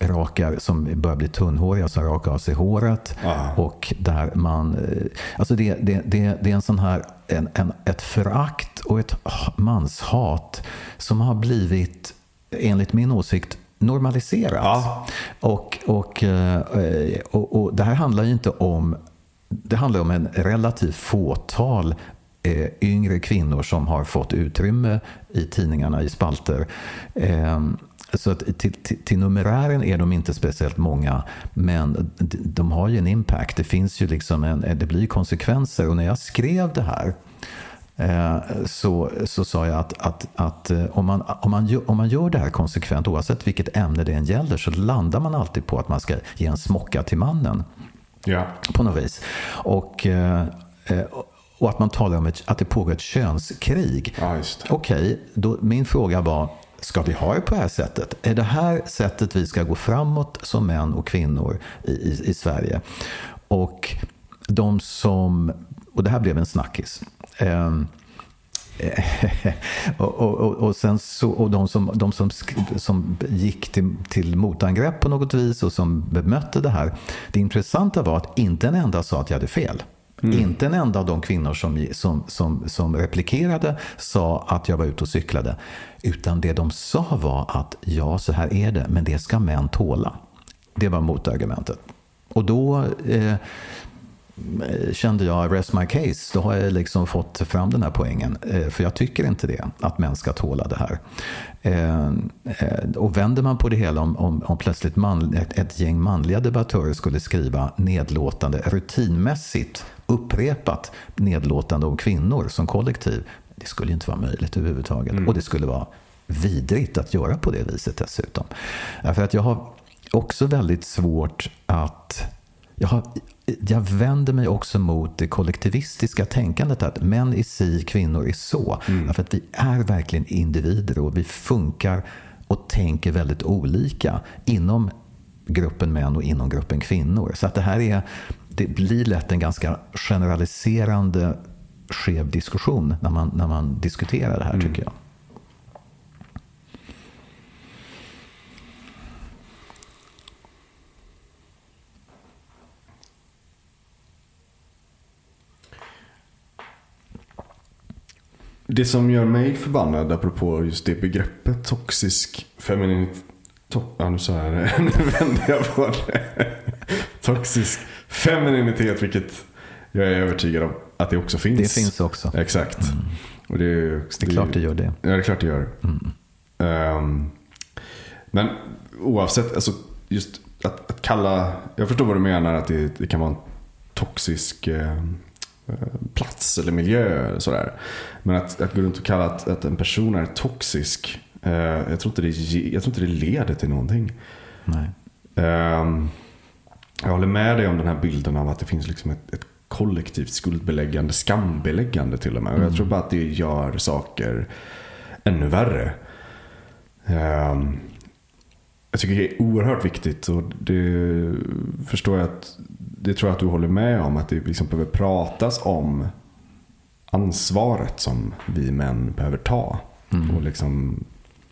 [SPEAKER 2] rakar, som börjar bli tunnhåriga, som rakar av sig håret.
[SPEAKER 1] Ah.
[SPEAKER 2] Och där man, eh, alltså det, det, det, det är en sån här, en, en, ett förakt och ett manshat som har blivit, enligt min åsikt, normaliserat.
[SPEAKER 1] Ja.
[SPEAKER 2] Och, och, eh, och, och det här handlar ju inte om, det handlar om en relativt fåtal eh, yngre kvinnor som har fått utrymme i tidningarna, i spalter. Eh, så att till, till, till, numerären är de inte speciellt många, men de har ju en impact. Det finns ju liksom en, det blir konsekvenser. Och när jag skrev det här så, så sa jag att, att, att eh, om, man, om, man gör, om man gör det här konsekvent, oavsett vilket ämne det än gäller, så landar man alltid på att man ska ge en smocka till mannen.
[SPEAKER 1] Ja.
[SPEAKER 2] På något vis. Och, eh, och att man talar om ett, att det pågår ett könskrig.
[SPEAKER 1] Ja,
[SPEAKER 2] Okej, okay, min fråga var Ska vi ha det på det här sättet? Är det här sättet vi ska gå framåt som män och kvinnor i, i, i Sverige? Och de som, och det här blev en snackis. Um, och, och, och, sen så, och de som, de som, som gick till, till motangrepp på något vis och som bemötte det här. Det intressanta var att inte en enda sa att jag hade fel. Mm. Inte en enda av de kvinnor som, som, som, som replikerade sa att jag var ute och cyklade. Utan det de sa var att ja, så här är det, men det ska män tåla. Det var motargumentet. Och då eh, kände jag, rest my case, då har jag liksom fått fram den här poängen. Eh, för jag tycker inte det, att män ska tåla det här. Eh, eh, och vänder man på det hela om, om, om plötsligt man, ett, ett gäng manliga debattörer skulle skriva nedlåtande, rutinmässigt upprepat nedlåtande om kvinnor som kollektiv. Det skulle inte vara möjligt överhuvudtaget. Mm. Och det skulle vara vidrigt att göra på det viset dessutom. För att jag har också väldigt svårt att... Jag, har, jag vänder mig också mot det kollektivistiska tänkandet att män är si, kvinnor är så. Mm. För att vi är verkligen individer och vi funkar och tänker väldigt olika inom gruppen män och inom gruppen kvinnor. Så att det här är det blir lätt en ganska generaliserande skev diskussion när man, när man diskuterar det här, mm. tycker jag.
[SPEAKER 1] Det som gör mig förbannad, apropå just det begreppet toxisk femininitet. To ja, nu sa jag det. Nu vänder jag på det. Toxisk femininitet, vilket jag är övertygad om att det också finns.
[SPEAKER 2] Det finns också.
[SPEAKER 1] Exakt. Mm.
[SPEAKER 2] Och det, det är klart det gör det.
[SPEAKER 1] Ja, det är klart det gör. Mm. Um, men oavsett, alltså just att, att, kalla, jag förstår vad du menar att det, det kan vara en toxisk eh, plats eller miljö. Sådär. Men att, att gå runt och kalla att, att en person är toxisk, eh, jag, tror inte det, jag tror inte det leder till någonting.
[SPEAKER 2] Nej.
[SPEAKER 1] Um, jag håller med dig om den här bilden av att det finns liksom ett, ett kollektivt skuldbeläggande, skambeläggande till och med. Mm. Och jag tror bara att det gör saker ännu värre. Um, jag tycker det är oerhört viktigt och det förstår jag att det tror jag att du håller med om att det liksom behöver pratas om ansvaret som vi män behöver ta. Mm. Och liksom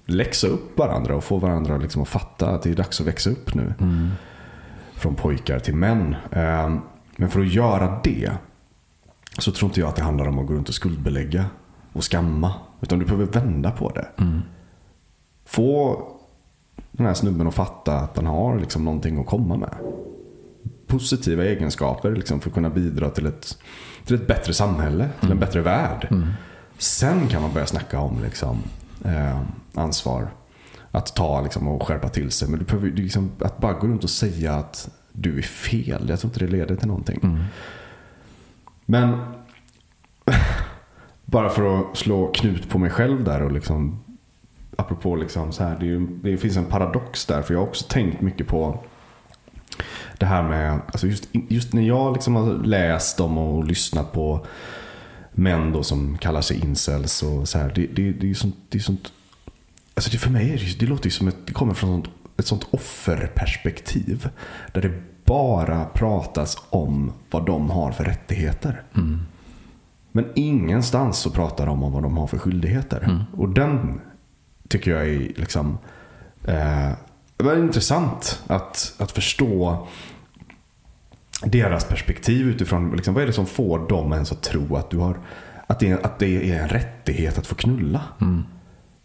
[SPEAKER 1] läxa upp varandra och få varandra liksom att fatta att det är dags att växa upp nu.
[SPEAKER 2] Mm
[SPEAKER 1] från pojkar till män. Ehm, men för att göra det så tror inte jag att det handlar om att gå runt och skuldbelägga och skamma. Utan du behöver vända på det.
[SPEAKER 2] Mm.
[SPEAKER 1] Få den här snubben att fatta att han har liksom någonting att komma med. Positiva egenskaper liksom för att kunna bidra till ett, till ett bättre samhälle, till en mm. bättre värld.
[SPEAKER 2] Mm.
[SPEAKER 1] Sen kan man börja snacka om liksom, eh, ansvar att ta liksom, och skärpa till sig. Men du behöver, liksom, att bara gå runt och säga att du är fel. Jag tror inte det leder till någonting.
[SPEAKER 2] Mm.
[SPEAKER 1] Men bara för att slå knut på mig själv där och liksom apropå liksom så här, det, ju, det, finns en paradox där. För jag har också tänkt mycket på det här med, alltså just, just när jag liksom har läst om och lyssnat på män då som kallar sig incels och så här. Det, det, det är sånt, det är sånt Alltså det för mig är det, det låter ju som att det kommer från ett sånt offerperspektiv. Där det bara pratas om vad de har för rättigheter. Men ingenstans så pratar de om vad de har för skyldigheter. Och den tycker jag är liksom eh, det var intressant att, att förstå deras perspektiv utifrån liksom, vad är det som får dem ens att tro att, du har, att, det, är, att det är en rättighet att få knulla.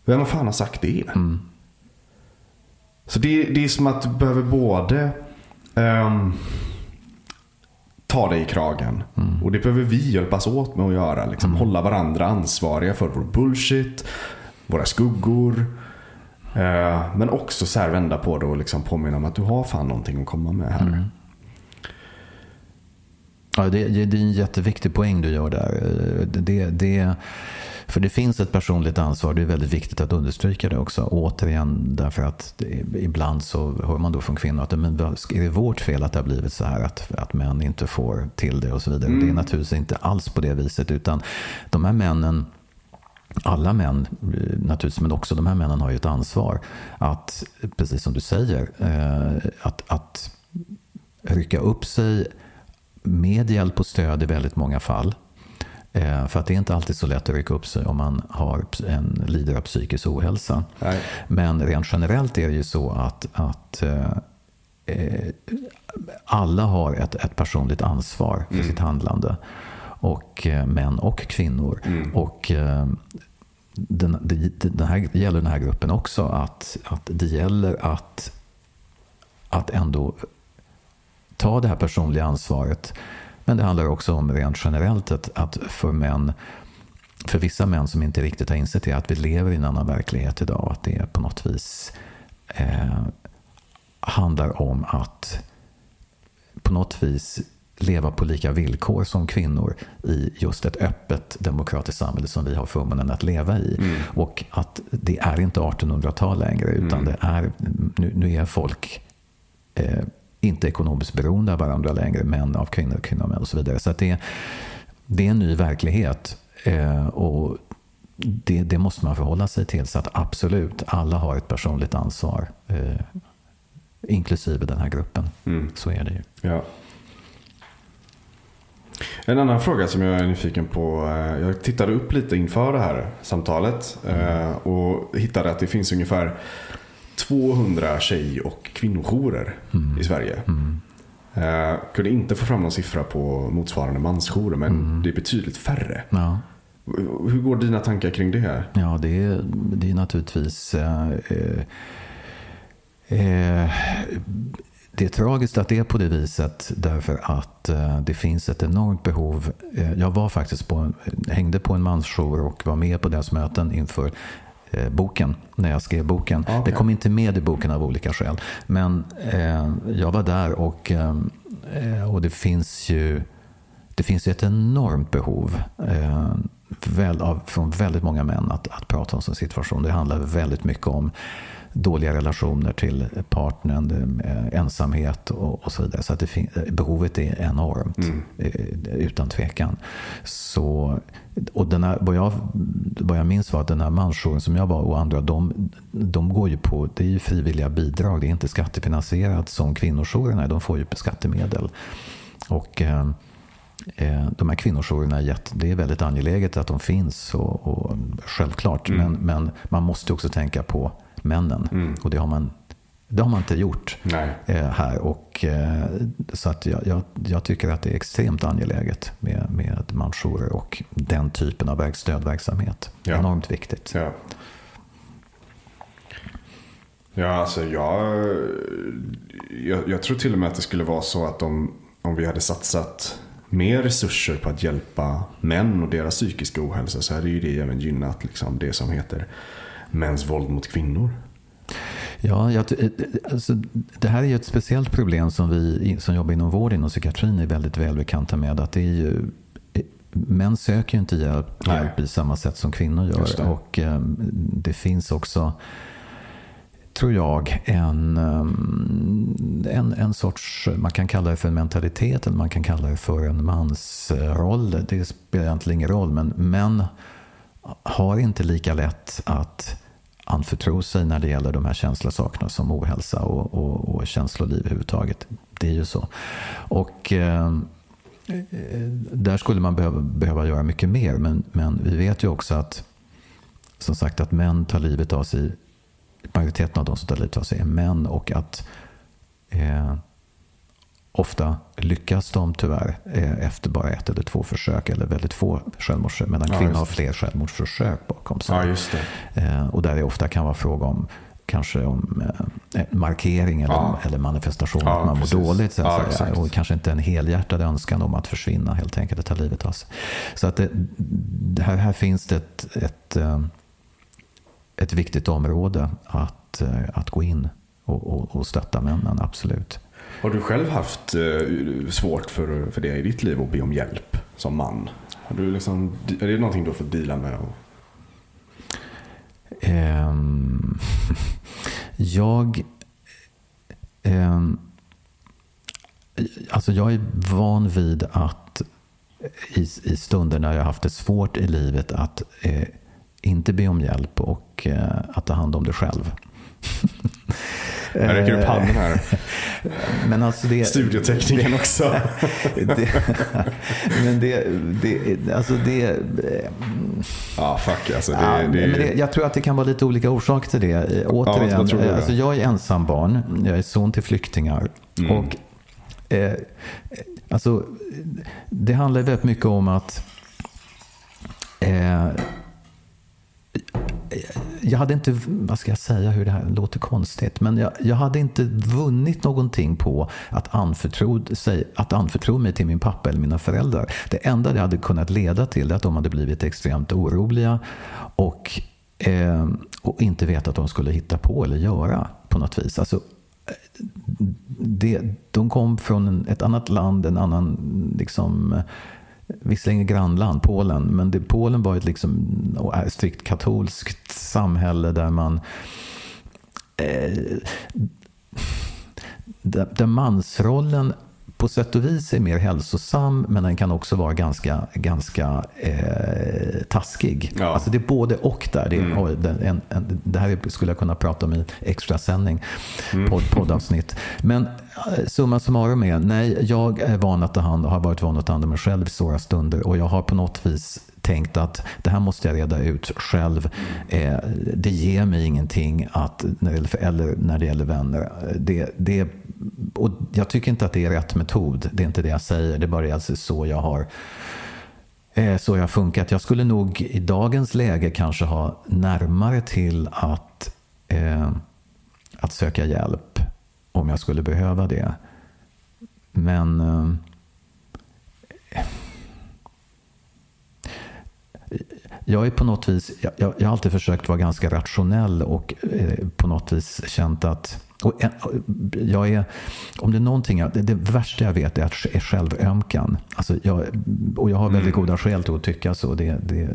[SPEAKER 1] Vem fan har sagt det? Så det, det är som att du behöver både ehm, ta dig i kragen. Och det behöver vi hjälpas åt med att göra. Liksom, Hålla varandra ansvariga för vår bullshit, våra skuggor. Eh, men också så här vända på det och liksom påminna om att du har fan någonting att komma med här.
[SPEAKER 2] Ja, det, det är en jätteviktig poäng du gör där. Det, det, för det finns ett personligt ansvar. Det är väldigt viktigt att understryka det också. Återigen, därför att ibland så hör man då från kvinnor att men, är det vårt fel att det har blivit så här? Att, att män inte får till det och så vidare. Det är naturligtvis inte alls på det viset. Utan de här männen alla män naturligtvis, men också de här männen har ju ett ansvar att, precis som du säger, eh, att, att rycka upp sig med hjälp och stöd i väldigt många fall. Eh, För att det är inte alltid så lätt att rycka upp sig om man har en, lider av psykisk ohälsa.
[SPEAKER 1] Nej.
[SPEAKER 2] Men rent generellt är det ju så att, att eh, eh, alla har ett, ett personligt ansvar för sitt handlande. Och eh, män och kvinnor. Och eh, den, det, det, här, det gäller den här gruppen också. Att, att det gäller att, att ändå ta det här personliga ansvaret. Men det handlar också om rent generellt att, att för män för vissa män som inte riktigt har insett det, att vi lever i en annan verklighet idag. Att det på något vis eh, handlar om att på något vis leva på lika villkor som kvinnor i just ett öppet demokratiskt samhälle som vi har förmånen att leva i. Och att det är inte 1800-tal längre, utan det är, nu, nu är folk eh, inte ekonomiskt beroende av varandra längre, män av kvinnor, kvinnor av män och så vidare. Så att det, det är en ny verklighet. Eh, och det, det måste man förhålla sig till. Så att absolut, alla har ett personligt ansvar. Eh, inklusive den här gruppen. Så är det ju.
[SPEAKER 1] Ja. En annan fråga som jag är nyfiken på. eh, Jag tittade upp lite inför det här samtalet. eh, Och hittade att det finns ungefär 200 tjej och kvinnojourer i Sverige. Eh, kunde inte få fram någon siffra på motsvarande mansjourer. Men det är betydligt färre.
[SPEAKER 2] Ja.
[SPEAKER 1] Hur går dina tankar kring det här?
[SPEAKER 2] Ja, det är, det är naturligtvis... Eh, eh, det är tragiskt att det är på det viset därför att eh, det finns ett enormt behov. Eh, jag var faktiskt på, hängde på en mansjour och var med på deras möten inför eh, boken, när jag skrev boken.
[SPEAKER 1] Okej.
[SPEAKER 2] Det kom inte med i boken av olika skäl. Men eh, jag var där och, eh, och det finns ju det finns ju ett enormt behov eh, väl, av, från väldigt många män att, att prata om sin situation. Det handlar väldigt mycket om dåliga relationer till partnern, eh, ensamhet och, och så vidare. Så att eh, behovet är enormt, eh, utan tvekan. Så, och den här, vad, jag, vad jag minns var att den här mansjouren som jag var och andra, de, de går ju på, det är ju frivilliga bidrag, det är inte skattefinansierat som kvinnojourerna, de får ju skattemedel. Och eh, de här kvinnojourerna, det är väldigt angeläget att de finns och, och självklart. Men, men man måste också tänka på männen. Och det har man, det har man inte gjort eh, här. Och, eh, så att jag, jag, jag tycker att det är extremt angeläget med, med mansjourer och den typen av verk- stödverksamhet.
[SPEAKER 1] Ja.
[SPEAKER 2] Enormt viktigt.
[SPEAKER 1] Ja. Ja, alltså jag, jag, jag tror till och med att det skulle vara så att om, om vi hade satsat mer resurser på att hjälpa män och deras psykiska ohälsa så hade ju det även gynnat liksom det som heter mäns våld mot kvinnor.
[SPEAKER 2] Ja, jag, ty- alltså, det här är ju ett speciellt problem som vi som jobbar inom vård inom psykiatrin är väldigt välbekanta med. Att det är ju, män söker ju inte hjälp, hjälp i samma sätt som kvinnor gör.
[SPEAKER 1] det.
[SPEAKER 2] Och eh, det finns också, tror jag, en, eh, en, en sorts, man kan kalla det för en mentalitet eller man kan kalla det för en mansroll. Det spelar egentligen ingen roll, men män har inte lika lätt att anförtro sig när det gäller de här känsliga sakerna som ohälsa och, och, och känsloliv överhuvudtaget. Det är ju så. Och eh, eh, där skulle man behöva, behöva göra mycket mer. Men, men vi vet ju också att som sagt att män tar livet av sig. Majoriteten av de som tar livet av sig är män och att eh, ofta lyckas de tyvärr eh, efter bara ett eller två försök eller väldigt få självmordsförsök. Medan ja, kvinnor har fler självmordsförsök bakom sig.
[SPEAKER 1] Ja.
[SPEAKER 2] Eh, och där det ofta kan vara fråga om kanske om eh, markering eller, ja. eller manifestation ja, att man mår dåligt. Så ja, säga, och kanske inte en helhjärtad önskan om att försvinna helt enkelt, att ta livet av sig. Så att det här, här finns det ett, ett, ett viktigt område att, att gå in och, och, och stötta männen, absolut.
[SPEAKER 1] Har du själv haft eh, svårt för, för det i ditt liv att be om hjälp som man? Har du liksom, är det någonting du har fått dela med?
[SPEAKER 2] Um, jag... Um, alltså jag är van vid att i, i stunder när jag har haft det svårt i livet att eh, inte be om hjälp och eh, att ta hand om det själv.
[SPEAKER 1] Jag räcker upp handen här.
[SPEAKER 2] Men alltså det,
[SPEAKER 1] Studiotekniken också.
[SPEAKER 2] det, men det, det, alltså det...
[SPEAKER 1] Ja, fuck alltså. Det,
[SPEAKER 2] ja, det, men det, jag tror att det kan vara lite olika orsaker till det. Återigen, ja, alltså jag är ensambarn. Jag är son till flyktingar. Mm. Och eh, alltså, det handlar väldigt mycket om att eh, jag hade inte, vad ska jag säga, hur det här låter konstigt, men jag, jag hade inte vunnit någonting på att anförtro, sig, att anförtro mig till min pappa eller mina föräldrar. Det enda det hade kunnat leda till är att de hade blivit extremt oroliga och, eh, och inte vetat vad de skulle hitta på eller göra på något vis. Alltså, eh, det, de kom från ett annat land, en annan liksom, visserligen grannland, Polen, men det, Polen var ett liksom, strikt katolskt samhälle där man eh, där, där mansrollen på sätt och vis är mer hälsosam men den kan också vara ganska, ganska eh, taskig. Ja. Alltså det är både och där. Det, mm. en, en, det här skulle jag kunna prata om i extrasändning, mm. podd, poddavsnitt. Men Eh, summa summarum är, nej, jag är van att ta hand och har varit van att ta hand om mig själv i svåra stunder och jag har på något vis tänkt att det här måste jag reda ut själv. Eh, det ger mig ingenting att, när det gäller, eller när det gäller vänner. Eh, det, det och jag tycker inte att det är rätt metod. Det är inte det jag säger. Det är bara alltså så jag har eh, så jag funkat. Jag skulle nog i dagens läge kanske ha närmare till att, eh, att söka hjälp om jag skulle behöva det. Men eh, jag är på något vis, jag, jag, jag, har alltid försökt vara ganska rationell och eh, på något vis känt att och jag är, om det är någonting, det, det värsta jag vet är att är självömkan. Alltså jag, och jag har väldigt mm. goda skäl till att tycka så. Det, det,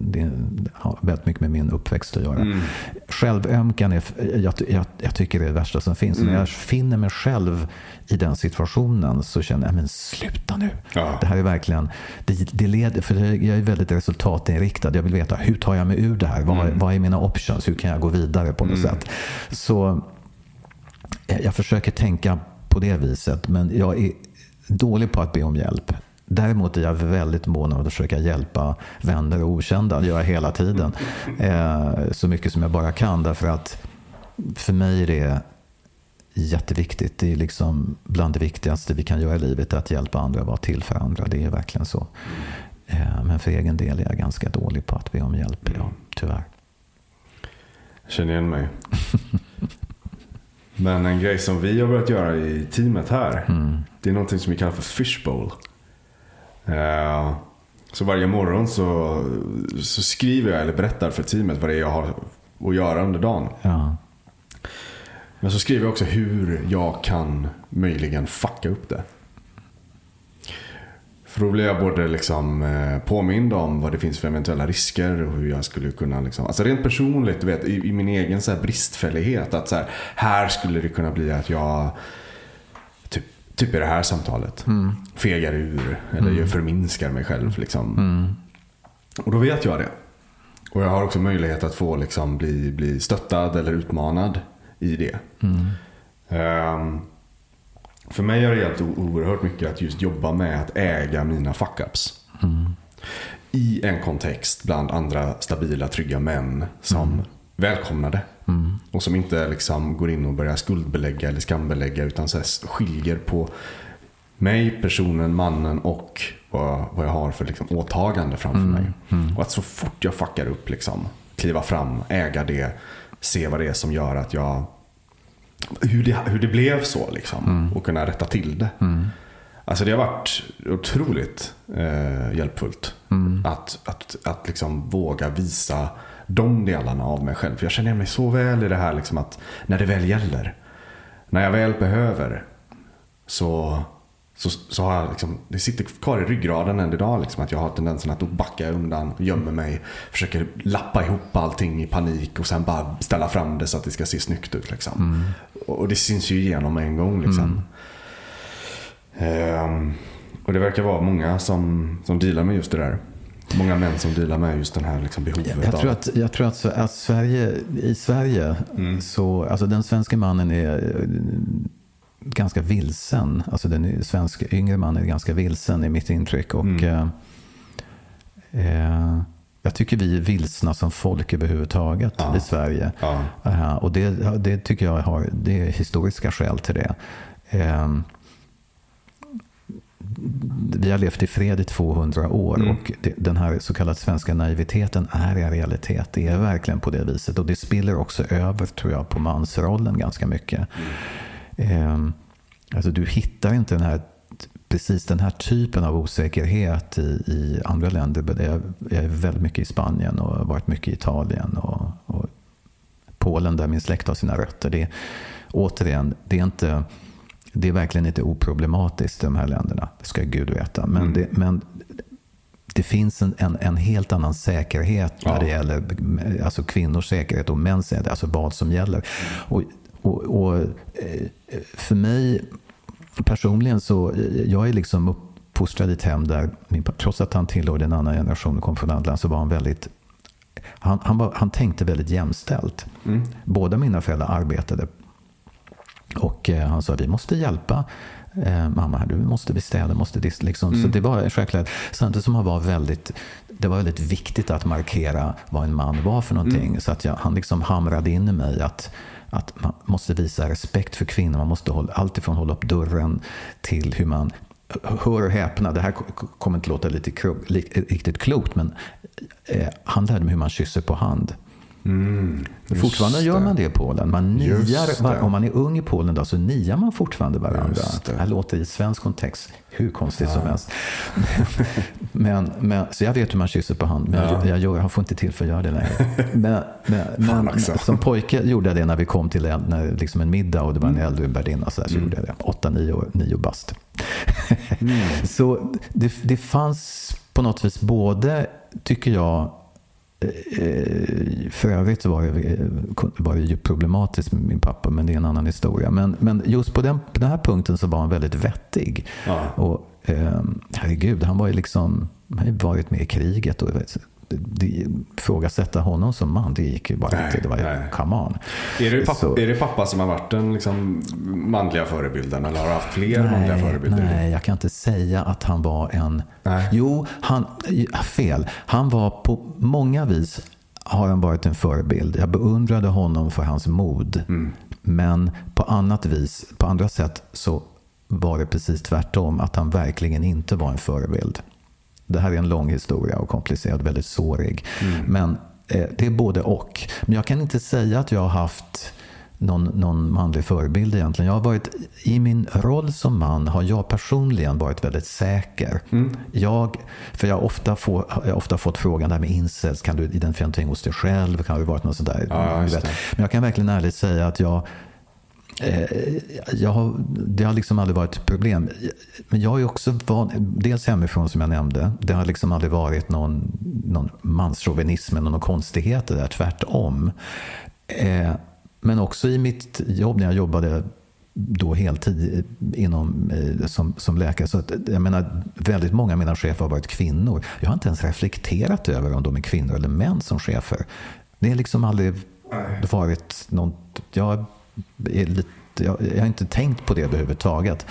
[SPEAKER 2] det har väldigt mycket med min uppväxt att göra. Mm. Självömkan är, jag, jag, jag, tycker det är det värsta som finns. Mm. När jag finner mig själv i den situationen så känner jag, men sluta nu. Ja. Det här är verkligen, det, det leder, för jag är väldigt resultatinriktad. Jag vill veta, hur tar jag mig ur det här? Vad, mm. vad är mina options? Hur kan jag gå vidare på något mm. sätt? Så jag försöker tänka på det viset, men jag är dålig på att be om hjälp. Däremot är jag väldigt mån om att försöka hjälpa vänner och okända. Det gör jag hela tiden. Eh, så mycket som jag bara kan. Därför att för mig är det jätteviktigt. Det är liksom bland det viktigaste vi kan göra i livet. Att hjälpa andra och vara till för andra. Det är verkligen så. Eh, men för egen del är jag ganska dålig på att be om hjälp idag. Tyvärr.
[SPEAKER 1] Jag känner igen mig. Men en grej som vi har börjat göra i teamet här. Mm. Det är någonting som vi kallar för fishbowl. Uh, så varje morgon så, så skriver jag eller berättar för teamet vad det är jag har att göra under dagen. Ja. Men så skriver jag också hur jag kan möjligen fucka upp det. För då blir jag både liksom eh, påmind om vad det finns för eventuella risker och hur jag skulle kunna, liksom, alltså rent personligt, du vet, i, i min egen så här bristfällighet. Att så här, här skulle det kunna bli att jag, typ, typ i det här samtalet, mm. fegar ur eller mm. förminskar mig själv. Liksom. Mm. Och då vet jag det. Och jag har också möjlighet att få liksom bli, bli stöttad eller utmanad i det. Um, för mig har det hjälpt oerhört mycket att just jobba med att äga mina fuck-ups. I en kontext bland andra stabila, trygga män som mm. det. Mm. Och som inte liksom går in och börjar skuldbelägga eller skambelägga utan så skiljer på mig, personen, mannen och vad, vad jag har för liksom åtagande framför mm. mig. Mm. Och att så fort jag fuckar upp, liksom, kliva fram, äga det, se vad det är som gör att jag hur det, hur det blev så liksom. Mm. Och kunna rätta till det. Mm. Alltså det har varit otroligt eh, hjälpfullt. Mm. Att, att, att liksom våga visa de delarna av mig själv. För jag känner mig så väl i det här liksom att när det väl gäller. När jag väl behöver. Så, så, så har jag liksom, det sitter kvar i ryggraden än idag. Liksom, att jag har tendensen att backa undan, gömmer mig. Försöker lappa ihop allting i panik och sen bara ställa fram det så att det ska se snyggt ut. Liksom. Mm. Och det syns ju igenom en gång. Liksom. Mm. Um, och det verkar vara många som, som dealar med just det där. Många män som dealar med just den här liksom behovet
[SPEAKER 2] jag, tror att, jag tror att, att Sverige, i Sverige, mm. så, alltså den svenska mannen är ganska vilsen. Alltså den svenska yngre mannen är ganska vilsen i mitt intryck. Och, mm. eh, eh jag tycker vi är vilsna som folk överhuvudtaget ja. i Sverige. Ja. Uh, och det, det, tycker jag har det är historiska skäl till det. Uh, vi har levt i fred i 200 år mm. och det, den här så kallade svenska naiviteten är i realitet. Det är verkligen på det viset och det spiller också över tror jag på mansrollen ganska mycket. Mm. Uh, alltså du hittar inte den här precis den här typen av osäkerhet i, i andra länder. Jag är väldigt mycket i Spanien och har varit mycket i Italien och, och Polen där min släkt har sina rötter. Det, återigen, det är, inte, det är verkligen inte oproblematiskt i de här länderna. Det ska Gud veta. Men, mm. det, men det finns en, en, en, helt annan säkerhet ja. när det gäller alltså kvinnors säkerhet och mäns säkerhet. Alltså vad som gäller. Och, och, och eh, för mig personligen så, jag är liksom uppfostrad i ett hem där, min, trots att han tillhörde en annan generation och kom från andra så var han väldigt han, han, var, han tänkte väldigt jämställt. Mm. Båda mina föräldrar arbetade. Och eh, han sa, vi måste hjälpa eh, mamma, du måste bestäda, måste liksom. Mm. Så det var självklart. Samtidigt som han var väldigt, det var väldigt viktigt att markera vad en man var för någonting. Mm. Så att jag, han liksom hamrade in i mig att att man måste visa respekt för kvinnor. Man måste hålla, alltifrån hålla upp dörren till hur man Hör och häpna, det här kommer inte låta lite riktigt klokt, men eh, han lärde mig hur man kysser på hand. Mm, fortfarande gör man det i Polen. Man niar, om man är ung i Polen då, så niar man fortfarande varandra. Det. det här låter i svensk kontext hur konstigt ja. som helst. men, men, så jag vet hur man kysser på hand, men ja. jag, jag, jag får inte till för att göra det längre. Men, men, men som pojke gjorde jag det när vi kom till en, när, liksom en middag och det var en mm. äldre värdinna. Så, så mm. gjorde jag det. Åtta, nio, nio bast. mm. Så det, det fanns på något vis både, tycker jag, för övrigt var det, var det ju problematiskt med min pappa, men det är en annan historia. Men, men just på den, på den här punkten så var han väldigt vettig. Ja. Och, eh, herregud, han var ju liksom, han ju varit med i kriget. Och, ifrågasätta honom som man, det gick ju bara nej, inte. Det var ju, come on.
[SPEAKER 1] Är det, pappa, är det pappa som har varit den liksom manliga förebilden eller har du haft fler nej, manliga förebilder?
[SPEAKER 2] Nej, jag kan inte säga att han var en... Nej. Jo, han, fel. Han var på många vis har han varit en förebild. Jag beundrade honom för hans mod. Mm. Men på annat vis, på andra sätt så var det precis tvärtom. Att han verkligen inte var en förebild. Det här är en lång historia och komplicerad, väldigt sårig. Mm. Men eh, det är både och. Men jag kan inte säga att jag har haft någon, någon manlig förebild egentligen. Jag har varit, I min roll som man har jag personligen varit väldigt säker. Mm. Jag, för jag har ofta, få, jag ofta fått frågan där med incels, kan du identifiera någonting hos dig själv? Kan det varit något sånt där? Ja, Men jag kan verkligen ärligt säga att jag jag har, det har liksom aldrig varit ett problem. Men jag är också van, dels hemifrån som jag nämnde. Det har liksom aldrig varit någon, någon manschauvinism eller någon konstigheter där, tvärtom. Eh, men också i mitt jobb när jag jobbade då heltid inom, eh, som, som läkare. Så att, jag menar, väldigt många av mina chefer har varit kvinnor. Jag har inte ens reflekterat över om de är kvinnor eller män som chefer. Det är liksom aldrig varit något... Jag, lite, jag, jag har inte tänkt på det överhuvudtaget.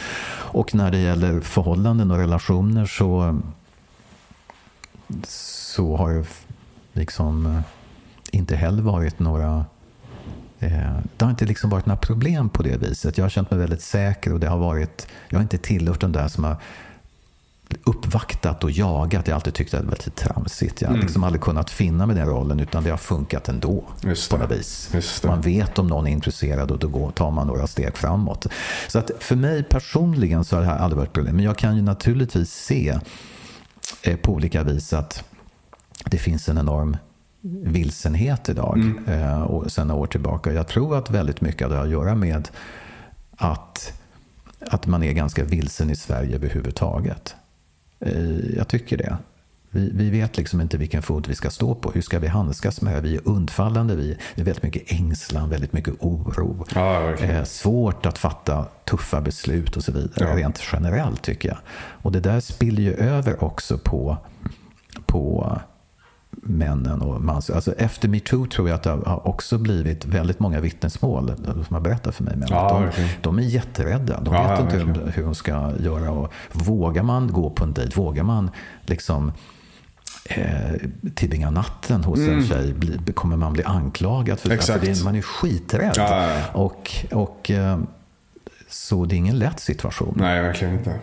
[SPEAKER 2] Och när det gäller förhållanden och relationer så, så har det liksom eh, inte heller varit några eh, det har inte liksom varit några problem på det viset. Jag har känt mig väldigt säker och det har varit, jag har inte tillhört den där som har uppvaktat och jagat. Jag har alltid tyckt att det var lite tramsigt. Jag har mm. liksom aldrig kunnat finna mig den rollen utan det har funkat ändå. På något vis. Man vet om någon är intresserad och då tar man några steg framåt. Så att för mig personligen så har det här aldrig varit ett problem. Men jag kan ju naturligtvis se eh, på olika vis att det finns en enorm vilsenhet idag mm. eh, och sen några år tillbaka. Jag tror att väldigt mycket av det har att göra med att, att man är ganska vilsen i Sverige överhuvudtaget. Eh, jag tycker det. Vi, vi, vet liksom inte vilken fot vi ska stå på. Hur ska vi handskas med det? Vi är undfallande. Vi, det är väldigt mycket ängslan, väldigt mycket oro. Ja, eh, svårt att fatta tuffa beslut och så vidare. Ja. Rent generellt tycker jag. Och det där spiller ju över också på, på männen och mans... Alltså efter metoo tror jag att det har också blivit väldigt många vittnesmål som har berättat för mig. Men ja, de, de, är jätterädda. De ja, vet inte hur, hur de ska göra. Och vågar man gå på en dejt? Vågar man liksom eh, tillbringa natten hos mm. en tjej? Bli, kommer man bli anklagad? För, Exakt. Alltså det, man är skiträdd. Ja, och, och, eh, så det är ingen lätt situation.
[SPEAKER 1] Nej, verkligen inte.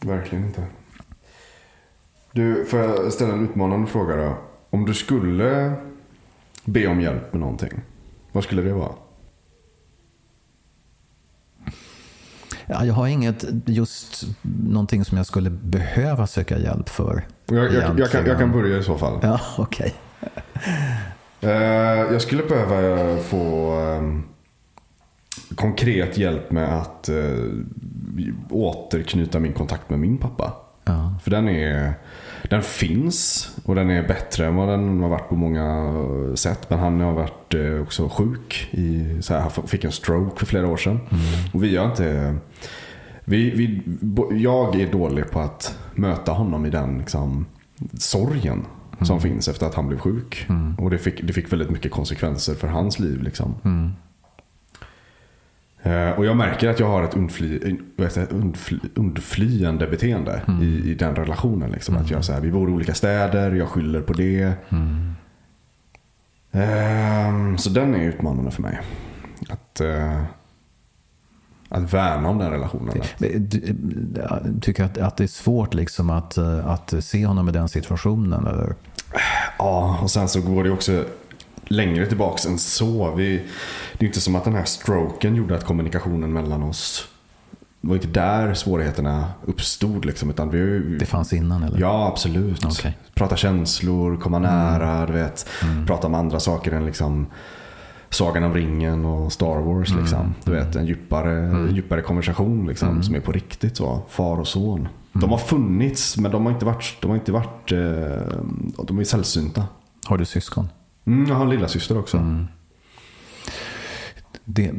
[SPEAKER 1] Verkligen inte. Du, får jag ställa en utmanande fråga då? Om du skulle be om hjälp med någonting, vad skulle det vara?
[SPEAKER 2] Ja, jag har inget, just någonting som jag skulle behöva söka hjälp för.
[SPEAKER 1] Jag, jag, jag, kan, jag kan, börja i så fall.
[SPEAKER 2] Ja, okej.
[SPEAKER 1] Okay. eh, jag skulle behöva få um, konkret hjälp med att uh, återknyta min kontakt med min pappa. Ja. För den är den finns och den är bättre än vad den har varit på många sätt. Men han har varit eh, också sjuk. I, så här, han fick en stroke för flera år sedan. Mm. Och vi har inte... Vi, vi, jag är dålig på att möta honom i den liksom, sorgen mm. som finns efter att han blev sjuk. Mm. Och det fick, det fick väldigt mycket konsekvenser för hans liv. Liksom. Eh, och jag märker att jag har ett undfly, undfly, undflyende beteende mm. i, i, den relationen. Liksom. Mm. Att jag, så här, vi bor i olika städer, jag skyller på det. Mm. Um, så den är utmanande för mig. Att, uh, att värna om den relationen.
[SPEAKER 2] Du, tycker att, att det är svårt liksom att, att se honom i den situationen? Eller?
[SPEAKER 1] Ja, och sen så går det också längre tillbaks än så. Vi, det är inte som att den här stroken gjorde att kommunikationen mellan oss det var inte där svårigheterna uppstod. Liksom, utan vi,
[SPEAKER 2] det fanns innan eller?
[SPEAKER 1] Ja, absolut. Okay. Prata känslor, komma mm. nära, du vet. Mm. Prata om andra saker än liksom Sagan om ringen och Star Wars. Mm. Liksom. Du vet, en djupare, mm. djupare konversation liksom, mm. som är på riktigt. så Far och son. De har funnits men de har inte varit, de har inte varit eh, de är sällsynta.
[SPEAKER 2] Har du syskon?
[SPEAKER 1] Mm, jag har en lilla syster också. Mm.
[SPEAKER 2] Det,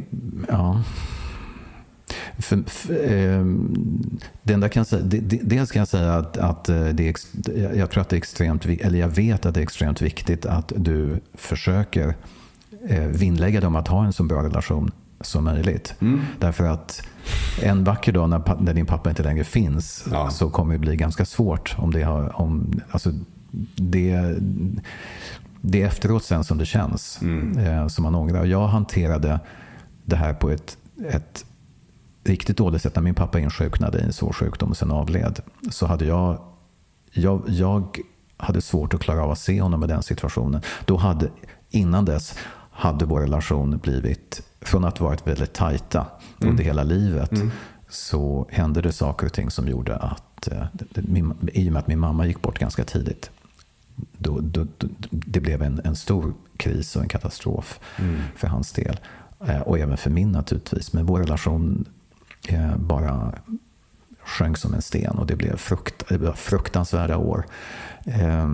[SPEAKER 2] ja. För, för, eh, det enda kan säga, det, det, dels kan jag säga att, att eh, det är, jag tror att det är extremt, eller jag vet att det är extremt viktigt att du försöker eh, vinnlägga dig om att ha en så bra relation som möjligt. Mm. Därför att en vacker dag när, när, din pappa inte längre finns ja. så kommer det bli ganska svårt om det har, om, alltså det, det är efteråt sen som det känns, mm. eh, som man ångrar. Jag hanterade det här på ett, ett riktigt dåligt sätt. När min pappa insjuknade i en svår sjukdom och sen avled så hade jag, jag, jag hade svårt att klara av att se honom i den situationen. Då hade, innan dess hade vår relation blivit, från att varit väldigt tajta mm. under hela livet, mm. så hände det saker och ting som gjorde att, eh, i och med att min mamma gick bort ganska tidigt, då, då, då, det blev en, en stor kris och en katastrof mm. för hans del. Eh, och även för min naturligtvis. Men vår relation eh, bara sjönk som en sten och det blev frukt, det var fruktansvärda år. Eh,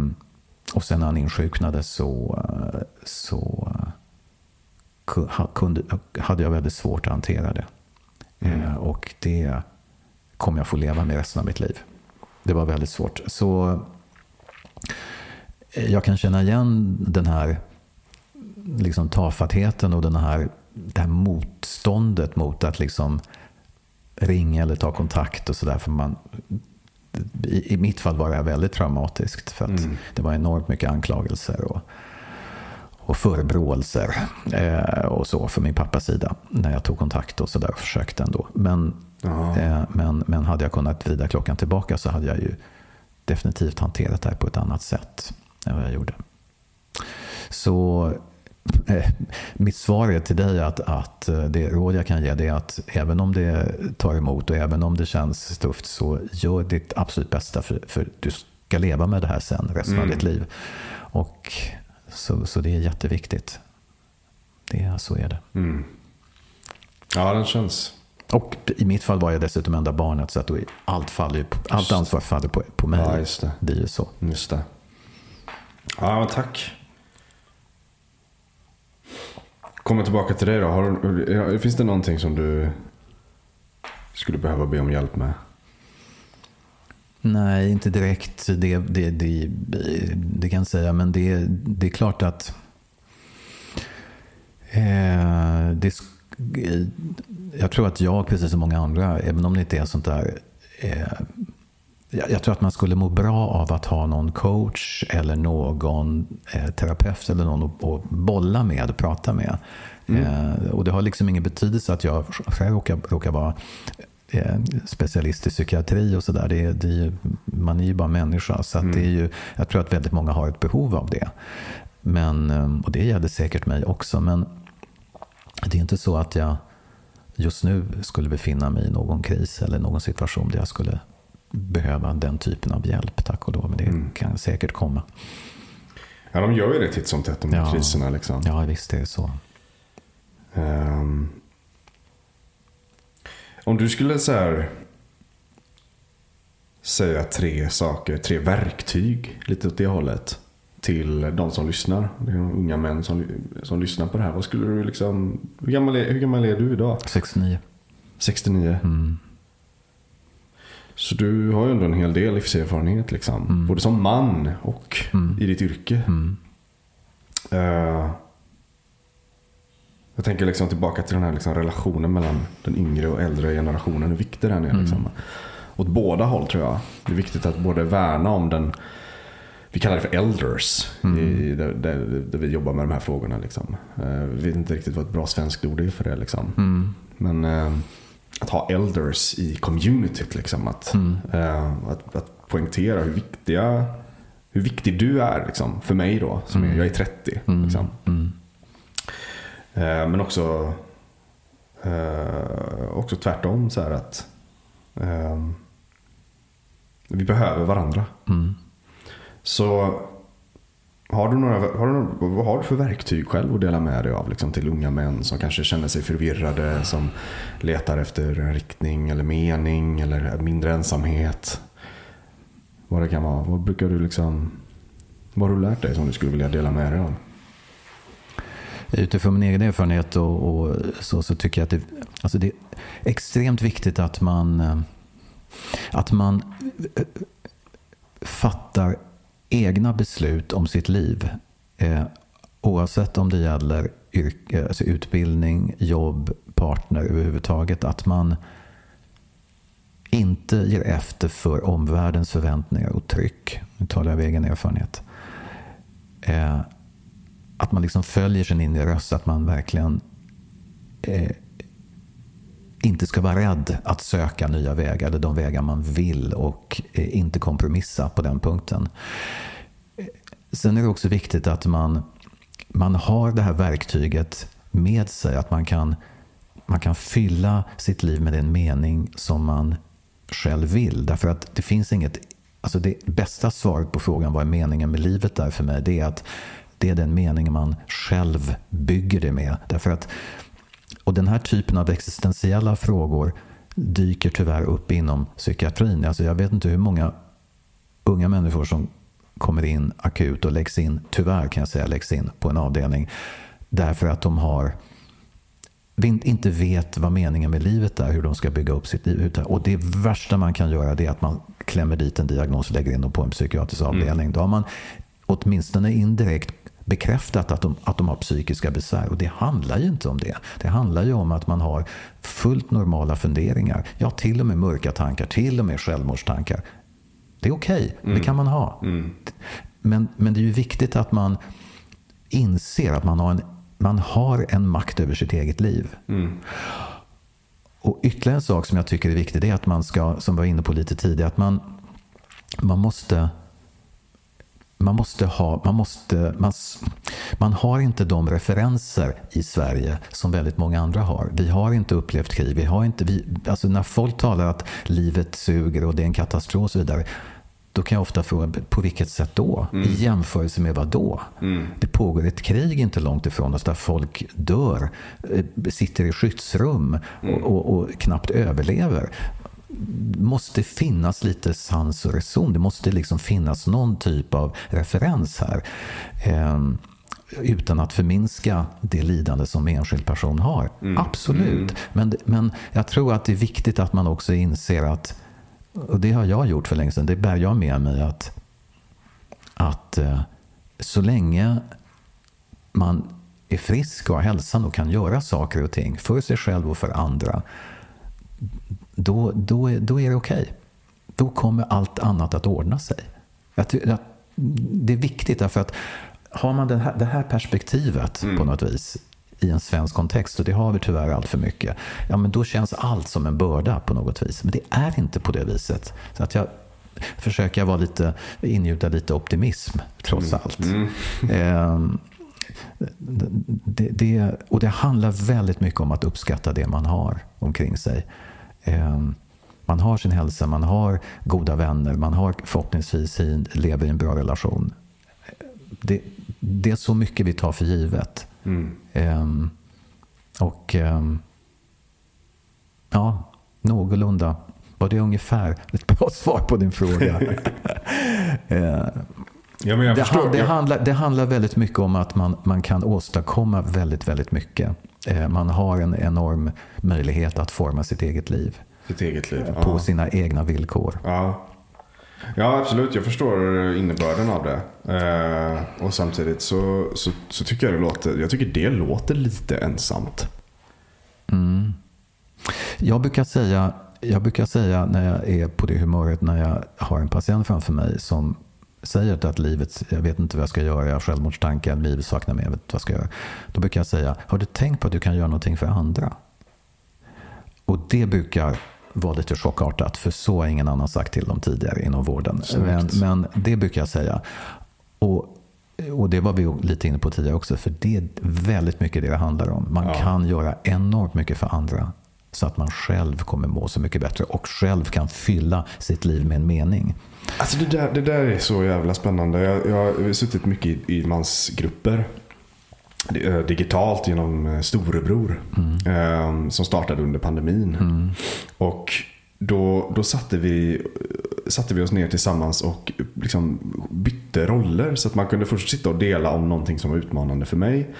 [SPEAKER 2] och sen när han insjuknade så, så kunde, hade jag väldigt svårt att hantera det. Mm. Och det kommer jag få leva med resten av mitt liv. Det var väldigt svårt. Så jag kan känna igen den här liksom tafattheten och den här, det här motståndet mot att liksom ringa eller ta kontakt och sådär. i, I mitt fall var det väldigt traumatiskt. För att mm. det var enormt mycket anklagelser och, och förebråelser eh, och så från min pappas sida. När jag tog kontakt och sådär och försökte ändå. Men, eh, men, men hade jag kunnat vrida klockan tillbaka så hade jag ju definitivt hanterat det här på ett annat sätt än vad jag gjorde. Så eh, mitt svar är till dig att, att eh, det råd jag kan ge är att även om det tar emot och även om det känns tufft så gör ditt absolut bästa för, för du ska leva med det här sen resten mm. av ditt liv. Och så, så det är jätteviktigt. Det, så är det.
[SPEAKER 1] Mm. Ja, den känns...
[SPEAKER 2] Och i mitt fall var jag dessutom enda barnet så att allt, faller, allt ansvar faller på, på mig.
[SPEAKER 1] Ja, just det.
[SPEAKER 2] det är ju så.
[SPEAKER 1] Just det. Ja, tack. Kommer tillbaka till dig då. Har, finns det någonting som du skulle behöva be om hjälp med?
[SPEAKER 2] Nej, inte direkt. Det, det, det, det kan jag säga. Men det, det är klart att eh, det, jag tror att jag, precis som många andra, även om det inte är sånt där eh, jag tror att man skulle må bra av att ha någon coach eller någon eh, terapeut eller någon att, bolla med, och prata med. Mm. Eh, och det har liksom ingen betydelse att jag själv råkar, råkar vara eh, specialist i psykiatri och sådär. Man är ju bara människa. Så mm. det är ju, jag tror att väldigt många har ett behov av det. Men, eh, och det gäller säkert mig också. Men det är inte så att jag just nu skulle befinna mig i någon kris eller någon situation där jag skulle behöva den typen av hjälp, tack och lov. Men det mm. kan säkert komma.
[SPEAKER 1] Ja, de gör ju det titt som tätt, de ja. kriserna. Liksom.
[SPEAKER 2] Ja, visst är det så. Um,
[SPEAKER 1] om du skulle så här, säga tre saker, tre verktyg, lite åt det hållet. Till de som lyssnar, de unga män som, som lyssnar på det här. Vad skulle du liksom, hur, gammal är, hur gammal är du idag?
[SPEAKER 2] 69.
[SPEAKER 1] 69?
[SPEAKER 2] Mm.
[SPEAKER 1] Så du har ju ändå en hel del livserfarenhet. Liksom. Mm. Både som man och mm. i ditt yrke.
[SPEAKER 2] Mm.
[SPEAKER 1] Uh, jag tänker liksom tillbaka till den här liksom relationen mellan den yngre och äldre generationen. Hur viktig den är. Mm. Liksom. Åt båda håll tror jag. Det är viktigt att både värna om den vi kallar det för elders. Mm. I, där, där, där, vi jobbar med de här frågorna. Liksom. Uh, vi vet inte riktigt vad ett bra svenskt ord är för det. Liksom.
[SPEAKER 2] Mm.
[SPEAKER 1] Men uh, att ha elders i communityt. Liksom, att,
[SPEAKER 2] mm.
[SPEAKER 1] uh, att, att poängtera hur viktiga hur viktig du är liksom, för mig då. Som mm. är, jag är 30.
[SPEAKER 2] Mm.
[SPEAKER 1] Liksom.
[SPEAKER 2] Uh,
[SPEAKER 1] men också, uh, också tvärtom. Så att vi behöver varandra.
[SPEAKER 2] Mm.
[SPEAKER 1] Så har du några, har du, vad har du för verktyg själv att dela med dig av liksom, till unga män som kanske känner sig förvirrade, som letar efter en riktning eller mening eller mindre ensamhet? Vad det kan vara. Vad brukar du liksom, vad har du lärt dig som du skulle vilja dela med dig av?
[SPEAKER 2] Utifrån min egen erfarenhet och, och så, så, tycker jag att det, alltså det är extremt viktigt att man, eh, att man eh, fattar egna beslut om sitt liv. Eh, oavsett om det gäller yrke, alltså utbildning, jobb, partner överhuvudtaget. Att man inte ger efter för omvärldens förväntningar och tryck. Nu talar jag av egen erfarenhet. Eh, att man liksom följer sin inre röst. Att man verkligen eh, inte ska vara rädd att söka nya vägar, eller de vägar man vill och eh, inte kompromissa på den punkten. Sen är det också viktigt att man, man har det här verktyget med sig, att man kan, man kan fylla sitt liv med den mening som man själv vill. Därför att det finns inget, alltså det bästa svaret på frågan vad är meningen med livet är för mig, det är att det är den mening man själv bygger det med. Därför att och den här typen av existentiella frågor dyker tyvärr upp inom psykiatrin. Alltså jag vet inte hur många unga människor som kommer in akut och läggs in, tyvärr kan jag säga, läggs in på en avdelning därför att de har inte vet vad meningen med livet är, hur de ska bygga upp sitt liv. Och det värsta man kan göra är att man klämmer dit en diagnos och lägger in dem på en psykiatrisk mm. avdelning. Mm. Då har man åtminstone indirekt bekräftat att de, att de har psykiska besvär. Och det handlar ju inte om det. Det handlar ju om att man har fullt normala funderingar. Ja, till och med mörka tankar, till och med självmordstankar. Det är okej, okay. mm. det kan man ha. Mm. Men, men det är ju viktigt att man inser att man har en, man har en makt över sitt eget liv. Mm. Och ytterligare en sak som jag tycker är viktig, det är att man ska, som vi var inne på lite tidigare, att man, man måste man måste ha, man måste, man, man har inte de referenser i Sverige som väldigt många andra har. Vi har inte upplevt krig. Vi har inte, vi, alltså när folk talar att livet suger och det är en katastrof och så vidare. Då kan jag ofta fråga, på vilket sätt då? Mm. I jämförelse med vad då? Mm. Det pågår ett krig inte långt ifrån oss där folk dör, eh, sitter i skyddsrum mm. och, och, och knappt överlever måste finnas lite sans och reson. Det måste liksom finnas någon typ av referens här. Eh, utan att förminska det lidande som enskild person har. Mm. Absolut. Mm. Men, men jag tror att det är viktigt att man också inser att, och det har jag gjort för länge sedan, det bär jag med mig, att, att eh, så länge man är frisk och har hälsan och kan göra saker och ting för sig själv och för andra då, då, då är det okej. Okay. Då kommer allt annat att ordna sig. Jag, jag, det är viktigt därför att har man det här, det här perspektivet mm. på något vis i en svensk kontext, och det har vi tyvärr allt för mycket, ja men då känns allt som en börda på något vis. Men det är inte på det viset. Så att jag försöker vara lite, ingjuta lite optimism, trots mm. allt. Mm. Det, det, och det handlar väldigt mycket om att uppskatta det man har omkring sig. Ehm, man har sin hälsa, man har goda vänner, man har förhoppningsvis lever i en bra relation. Det, det är så mycket vi tar för givet. Mm. Um, och um, ja, någorlunda var det ungefär ett bra svar på din fråga.
[SPEAKER 1] ja, det,
[SPEAKER 2] förstår, det, handlar, det handlar väldigt mycket om att man, man kan åstadkomma väldigt, väldigt mycket. Eh, man har en enorm möjlighet att forma sitt eget liv.
[SPEAKER 1] Sitt eget liv.
[SPEAKER 2] På ja. sina egna villkor.
[SPEAKER 1] Ja. ja, absolut. Jag förstår innebörden av det. Eh, och samtidigt så, så, så, tycker jag det låter, jag tycker det låter lite ensamt.
[SPEAKER 2] Mm. Jag brukar säga jag brukar säga när jag är på det humöret när jag har en patient framför mig som säger att livet, jag vet inte vad jag ska göra, jag har självmordstankar, livet saknar mig, jag vet inte vad jag ska göra. Då brukar jag säga, har du tänkt på att du kan göra någonting för andra? Och det brukar vara lite chockartat, för så har ingen annan sagt till dem tidigare inom vården. Men, men, det brukar jag säga. Och, och det var vi lite inne på tidigare också, för det är väldigt mycket det det handlar om. Man ja. kan göra enormt mycket för andra så att man själv kommer må så mycket bättre och själv kan fylla sitt liv med en mening.
[SPEAKER 1] Alltså det där, det där är så jävla spännande. Jag, jag har suttit mycket i, i mansgrupper. Eh, digitalt genom eh, Storebror. Mm. Eh, som startade under pandemin. Mm. Och då, då satte, vi, satte vi oss ner tillsammans och liksom bytte roller. Så att man kunde först sitta och dela om någonting som var utmanande för mig.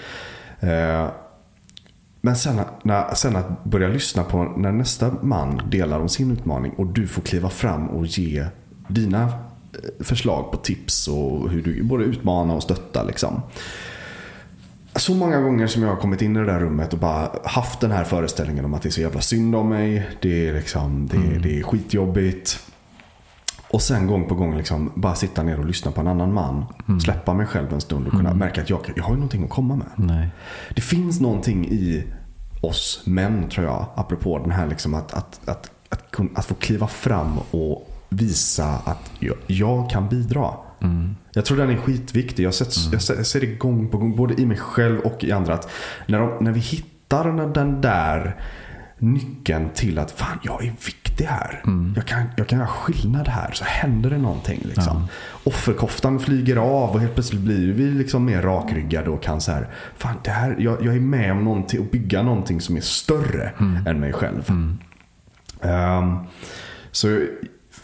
[SPEAKER 1] Men sen, när, sen att börja lyssna på när nästa man delar om sin utmaning och du får kliva fram och ge dina eh, förslag på tips och hur du både utmana och stötta. Liksom. Så många gånger som jag har kommit in i det där rummet och bara haft den här föreställningen om att det är så jävla synd om mig. Det är, liksom, det, mm. det är skitjobbigt. Och sen gång på gång liksom bara sitta ner och lyssna på en annan man. Mm. Släppa mig själv en stund och kunna mm. märka att jag, jag har ju någonting att komma med.
[SPEAKER 2] Nej.
[SPEAKER 1] Det finns någonting i oss män tror jag. Apropå den här liksom att, att, att, att, att få kliva fram och visa att jag, jag kan bidra. Mm. Jag tror den är skitviktig. Jag, sett, mm. jag ser det gång på gång, både i mig själv och i andra. Att när, de, när vi hittar den där nyckeln till att fan, jag är viktig här. Mm. Jag, kan, jag kan göra skillnad här. Så händer det någonting. Liksom. Ja. Offerkoftan flyger av och helt plötsligt blir vi liksom mer rakryggade och kan så här, fan, det här jag, jag är med om någonting och bygga någonting som är större mm. än mig själv. Um, så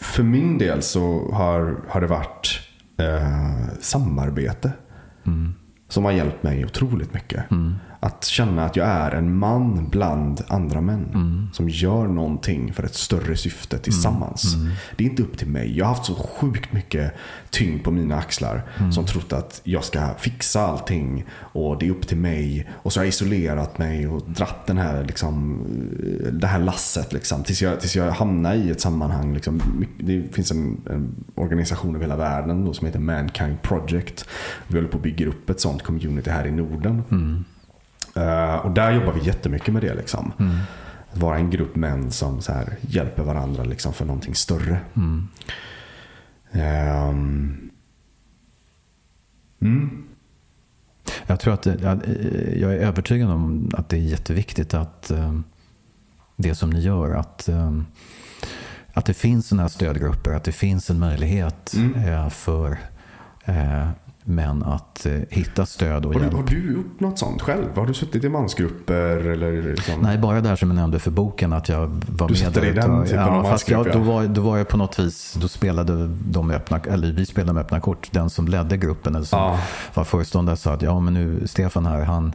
[SPEAKER 1] för min del så har, har det varit eh, samarbete. Mm. Som har hjälpt mig otroligt mycket. Mm. Att känna att jag är en man bland andra män.
[SPEAKER 2] Mm.
[SPEAKER 1] Som gör någonting för ett större syfte tillsammans.
[SPEAKER 2] Mm.
[SPEAKER 1] Det är inte upp till mig. Jag har haft så sjukt mycket tyngd på mina axlar.
[SPEAKER 2] Mm.
[SPEAKER 1] Som trott att jag ska fixa allting. Och det är upp till mig. Och så har jag isolerat mig och dratt den här, liksom, det här lasset. Liksom, tills, jag, tills jag hamnar i ett sammanhang. Liksom. Det finns en, en organisation över hela världen då, som heter Mankind Project. Vi håller på att bygga upp ett sånt community här i Norden. Uh, och där jobbar vi jättemycket med det. Liksom.
[SPEAKER 2] Mm.
[SPEAKER 1] Att vara en grupp män som så här, hjälper varandra liksom, för någonting större.
[SPEAKER 2] Mm.
[SPEAKER 1] Um, mm.
[SPEAKER 2] Jag tror att jag är övertygad om att det är jätteviktigt att eh, det som ni gör, att, eh, att det finns sådana här stödgrupper, att det finns en möjlighet
[SPEAKER 1] Mm.
[SPEAKER 2] eh, för män att eh, hitta stöd och
[SPEAKER 1] Har, du,
[SPEAKER 2] hjälp.
[SPEAKER 1] har du gjort något sånt själv? Har du suttit i mansgrupper? Eller liksom?
[SPEAKER 2] Nej, bara det här som jag nämnde för boken, att jag var
[SPEAKER 1] Du
[SPEAKER 2] med
[SPEAKER 1] i den typen av
[SPEAKER 2] ja, fast jag,
[SPEAKER 1] mansgrupp,
[SPEAKER 2] då,
[SPEAKER 1] ja.
[SPEAKER 2] var, då var jag på något vis, då spelade de öppna, eller vi spelade med öppna kort. Den som ledde gruppen, eller som
[SPEAKER 1] Ja.
[SPEAKER 2] var föreståndare, sa att ja, men nu, Stefan här, han,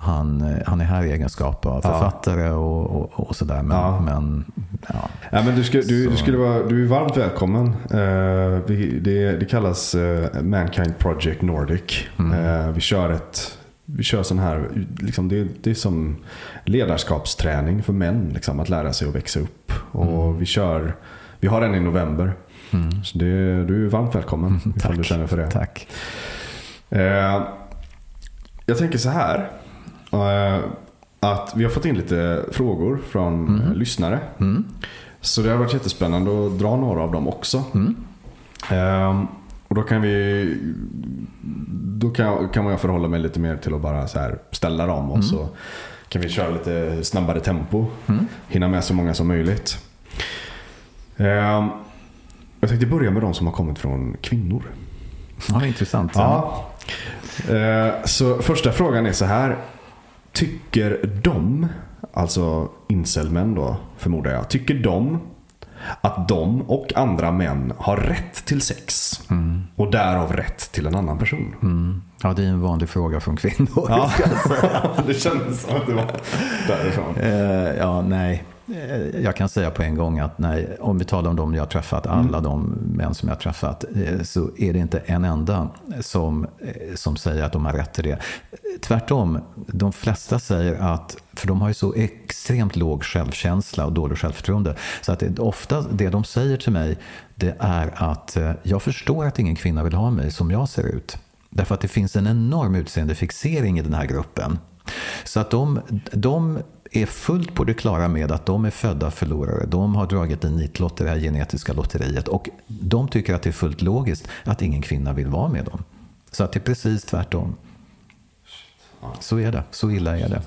[SPEAKER 2] han, han är här i egenskap av
[SPEAKER 1] Ja.
[SPEAKER 2] författare och, och, och sådär. Men,
[SPEAKER 1] Ja.
[SPEAKER 2] men ja.
[SPEAKER 1] Ja, men du, ska, du, du, skulle vara, du är varmt välkommen. Eh, det, det kallas eh, Mankind Project Nordic.
[SPEAKER 2] Mm.
[SPEAKER 1] Eh, vi kör ett vi kör sån här, liksom det, det är som ledarskapsträning för män. Liksom, att lära sig att växa upp. Och vi kör, vi har en i november.
[SPEAKER 2] Mm.
[SPEAKER 1] Så det, du är varmt välkommen ifall
[SPEAKER 2] Tack.
[SPEAKER 1] du känner för det.
[SPEAKER 2] Tack.
[SPEAKER 1] Jag tänker så här. Eh, att vi har fått in lite frågor från eh, lyssnare.
[SPEAKER 2] Mm.
[SPEAKER 1] Så det har varit jättespännande att dra några av dem också.
[SPEAKER 2] Mm.
[SPEAKER 1] Ehm, och då kan vi Då kan, kan jag förhålla mig lite mer till att bara så här ställa dem och så kan vi köra lite snabbare tempo.
[SPEAKER 2] Mm.
[SPEAKER 1] Hinna med så många som möjligt. Ehm, jag tänkte börja med de som har kommit från kvinnor.
[SPEAKER 2] Ja, intressant.
[SPEAKER 1] Ja. Eh, Så första frågan är så här. Tycker de, alltså incelmän då förmodar jag, tycker de att de och andra män har rätt till sex? Och därav rätt till en annan person?
[SPEAKER 2] Mm. ja, det är en vanlig fråga från kvinnor.
[SPEAKER 1] Ja, det kändes som att det var därifrån.
[SPEAKER 2] Eh, ja, nej. Eh, Jag kan säga på en gång att nej, om vi talar om de jag har träffat, alla de män som jag har träffat, eh, så är det inte en enda som, eh, som säger att de har rätt till det. Tvärtom, de flesta säger att, för de har ju så extremt låg självkänsla och dålig självförtroende, så att det, ofta det de säger till mig, det är att jag förstår att ingen kvinna vill ha mig som jag ser ut. Därför att det finns en enorm utseendefixering i den här gruppen. Så att de, de är fullt på det klara med att de är födda förlorare. De har dragit en nitlotter i det här genetiska lotteriet. Och de tycker att det är fullt logiskt att ingen kvinna vill vara med dem. Så att det är precis tvärtom. Så är det. Så illa är det.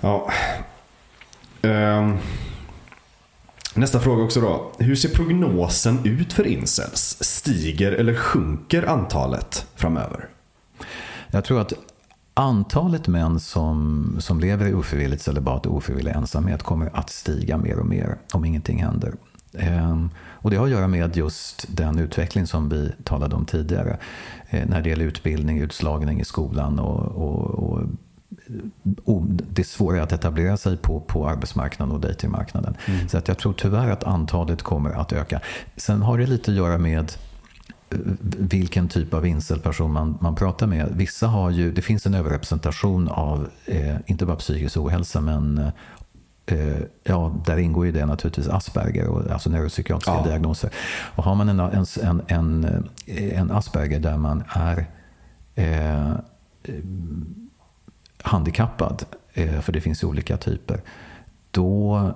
[SPEAKER 1] Ja. Ehm, nästa fråga också då. Hur ser prognosen ut för incels? Stiger eller sjunker antalet framöver?
[SPEAKER 2] Jag tror att antalet män som, som lever i ofrivilligt celibat och ofrivillig ensamhet kommer att stiga mer och mer om ingenting händer. Ehm, och det har att göra med just den utveckling som vi talade om tidigare. Eh, när det gäller utbildning, utslagning i skolan och, och, och det är svårare att etablera sig på, på arbetsmarknaden och datingmarknaden. Så att jag tror tyvärr att antalet kommer att öka. Sen har det lite att göra med vilken typ av incelperson man, man pratar med. Vissa har ju, det finns en överrepresentation av, eh, inte bara psykisk ohälsa, men eh, ja, där ingår ju det naturligtvis Asperger, och, alltså neuropsykiatriska
[SPEAKER 1] Ja.
[SPEAKER 2] diagnoser. Och har man en, en, en, en, Asperger där man är eh, handikappad, eh, för det finns olika typer, då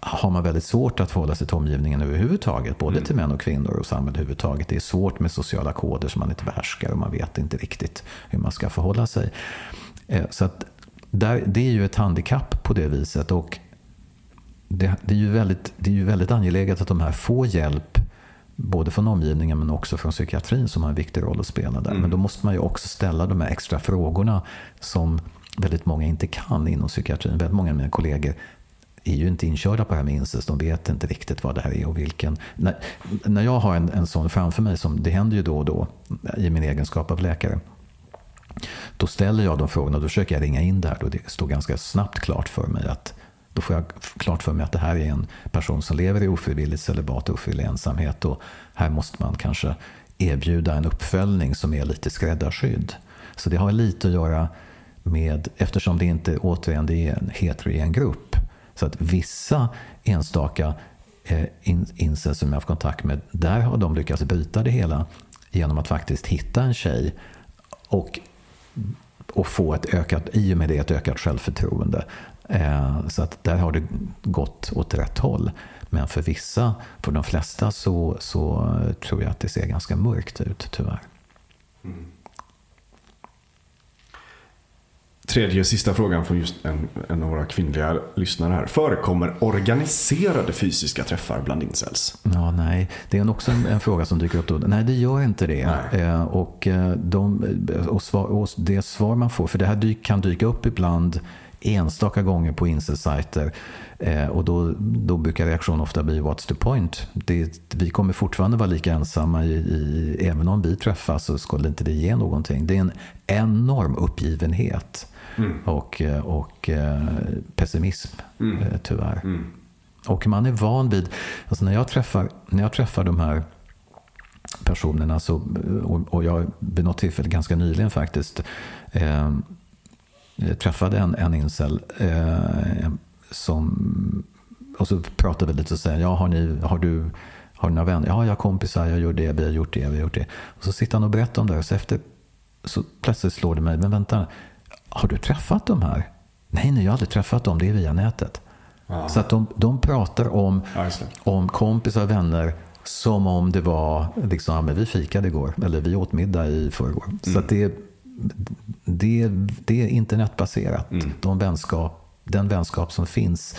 [SPEAKER 2] har man väldigt svårt att förhålla sig till omgivningen överhuvudtaget. Både till män och kvinnor och samhället överhuvudtaget. Det är svårt med sociala koder som man inte behärskar och man vet inte riktigt hur man ska förhålla sig. Eh, Så att där, det är ju ett handikapp på det viset. Och det, det, är ju väldigt, det är ju väldigt angeläget att de här får hjälp både från omgivningen men också från psykiatrin som har en viktig roll att spela där. Men då måste man ju också ställa de här extra frågorna som väldigt många inte kan inom psykiatrin. Väldigt många av mina kollegor är ju inte inkörda på det här med incest. De vet inte riktigt vad det här är och vilken. När, när jag har en, en sån framför mig, som det händer ju då och då i min egenskap av läkare. Då ställer jag de frågorna och då försöker jag ringa in det här. Då det står ganska snabbt klart för mig att då får jag klart för mig att det här är en person som lever i ofrivilligt celibat och ofrivillig ensamhet. Och här måste man kanske erbjuda en uppföljning som är lite skräddarsydd. Så det har lite att göra med, eftersom det inte återigen det är en heterogen grupp. Så att vissa enstaka eh, incels som jag har haft kontakt med, där har de lyckats bryta det hela genom att faktiskt hitta en tjej och, och få ett ökat, i och med det ett ökat självförtroende. Eh, så att där har det gått åt rätt håll. Men för vissa, för de flesta, så, så tror jag att det ser ganska mörkt ut tyvärr. Mm.
[SPEAKER 1] Tredje och sista frågan från just en, en av våra kvinnliga lyssnare här. Förekommer organiserade fysiska träffar bland incels?
[SPEAKER 2] Ja, nej. Det är också en, en fråga som dyker upp då. Nej, det gör inte det. Eh, och, eh, de, och, svar, och, det svar man får, för det här dyk, kan dyka upp ibland enstaka gånger på incel-sajter. Eh, och då, då brukar reaktionen ofta bli “What's the point?” det, Vi kommer fortfarande vara lika ensamma, i, i, även om vi träffas så skulle inte det ge någonting. Det är en enorm uppgivenhet mm. och, eh, och eh, pessimism, mm. Eh, tyvärr. Mm. Och man är van vid, alltså när jag träffar, när jag träffar de här personerna, så, och, och jag vid något tillfälle ganska nyligen faktiskt, eh, träffade en, en incel eh, som, och så pratade vi lite och säger, ja har, ni, har du har du några vänner? Ja, jag har kompisar, jag gör det, vi har gjort det, vi har gjort det. Och så sitter han och berättar om det och så efter så plötsligt slår det mig, men vänta, har du träffat de här? Nej, nej, jag har aldrig träffat dem, det är via nätet. Ja. Så att de, de pratar om, om kompisar och vänner som om det var, liksom, ja, men vi fikade igår, eller vi åt middag i förrgår. Mm. Så att det, det, det är internetbaserat. Mm. De vänskap, den vänskap som finns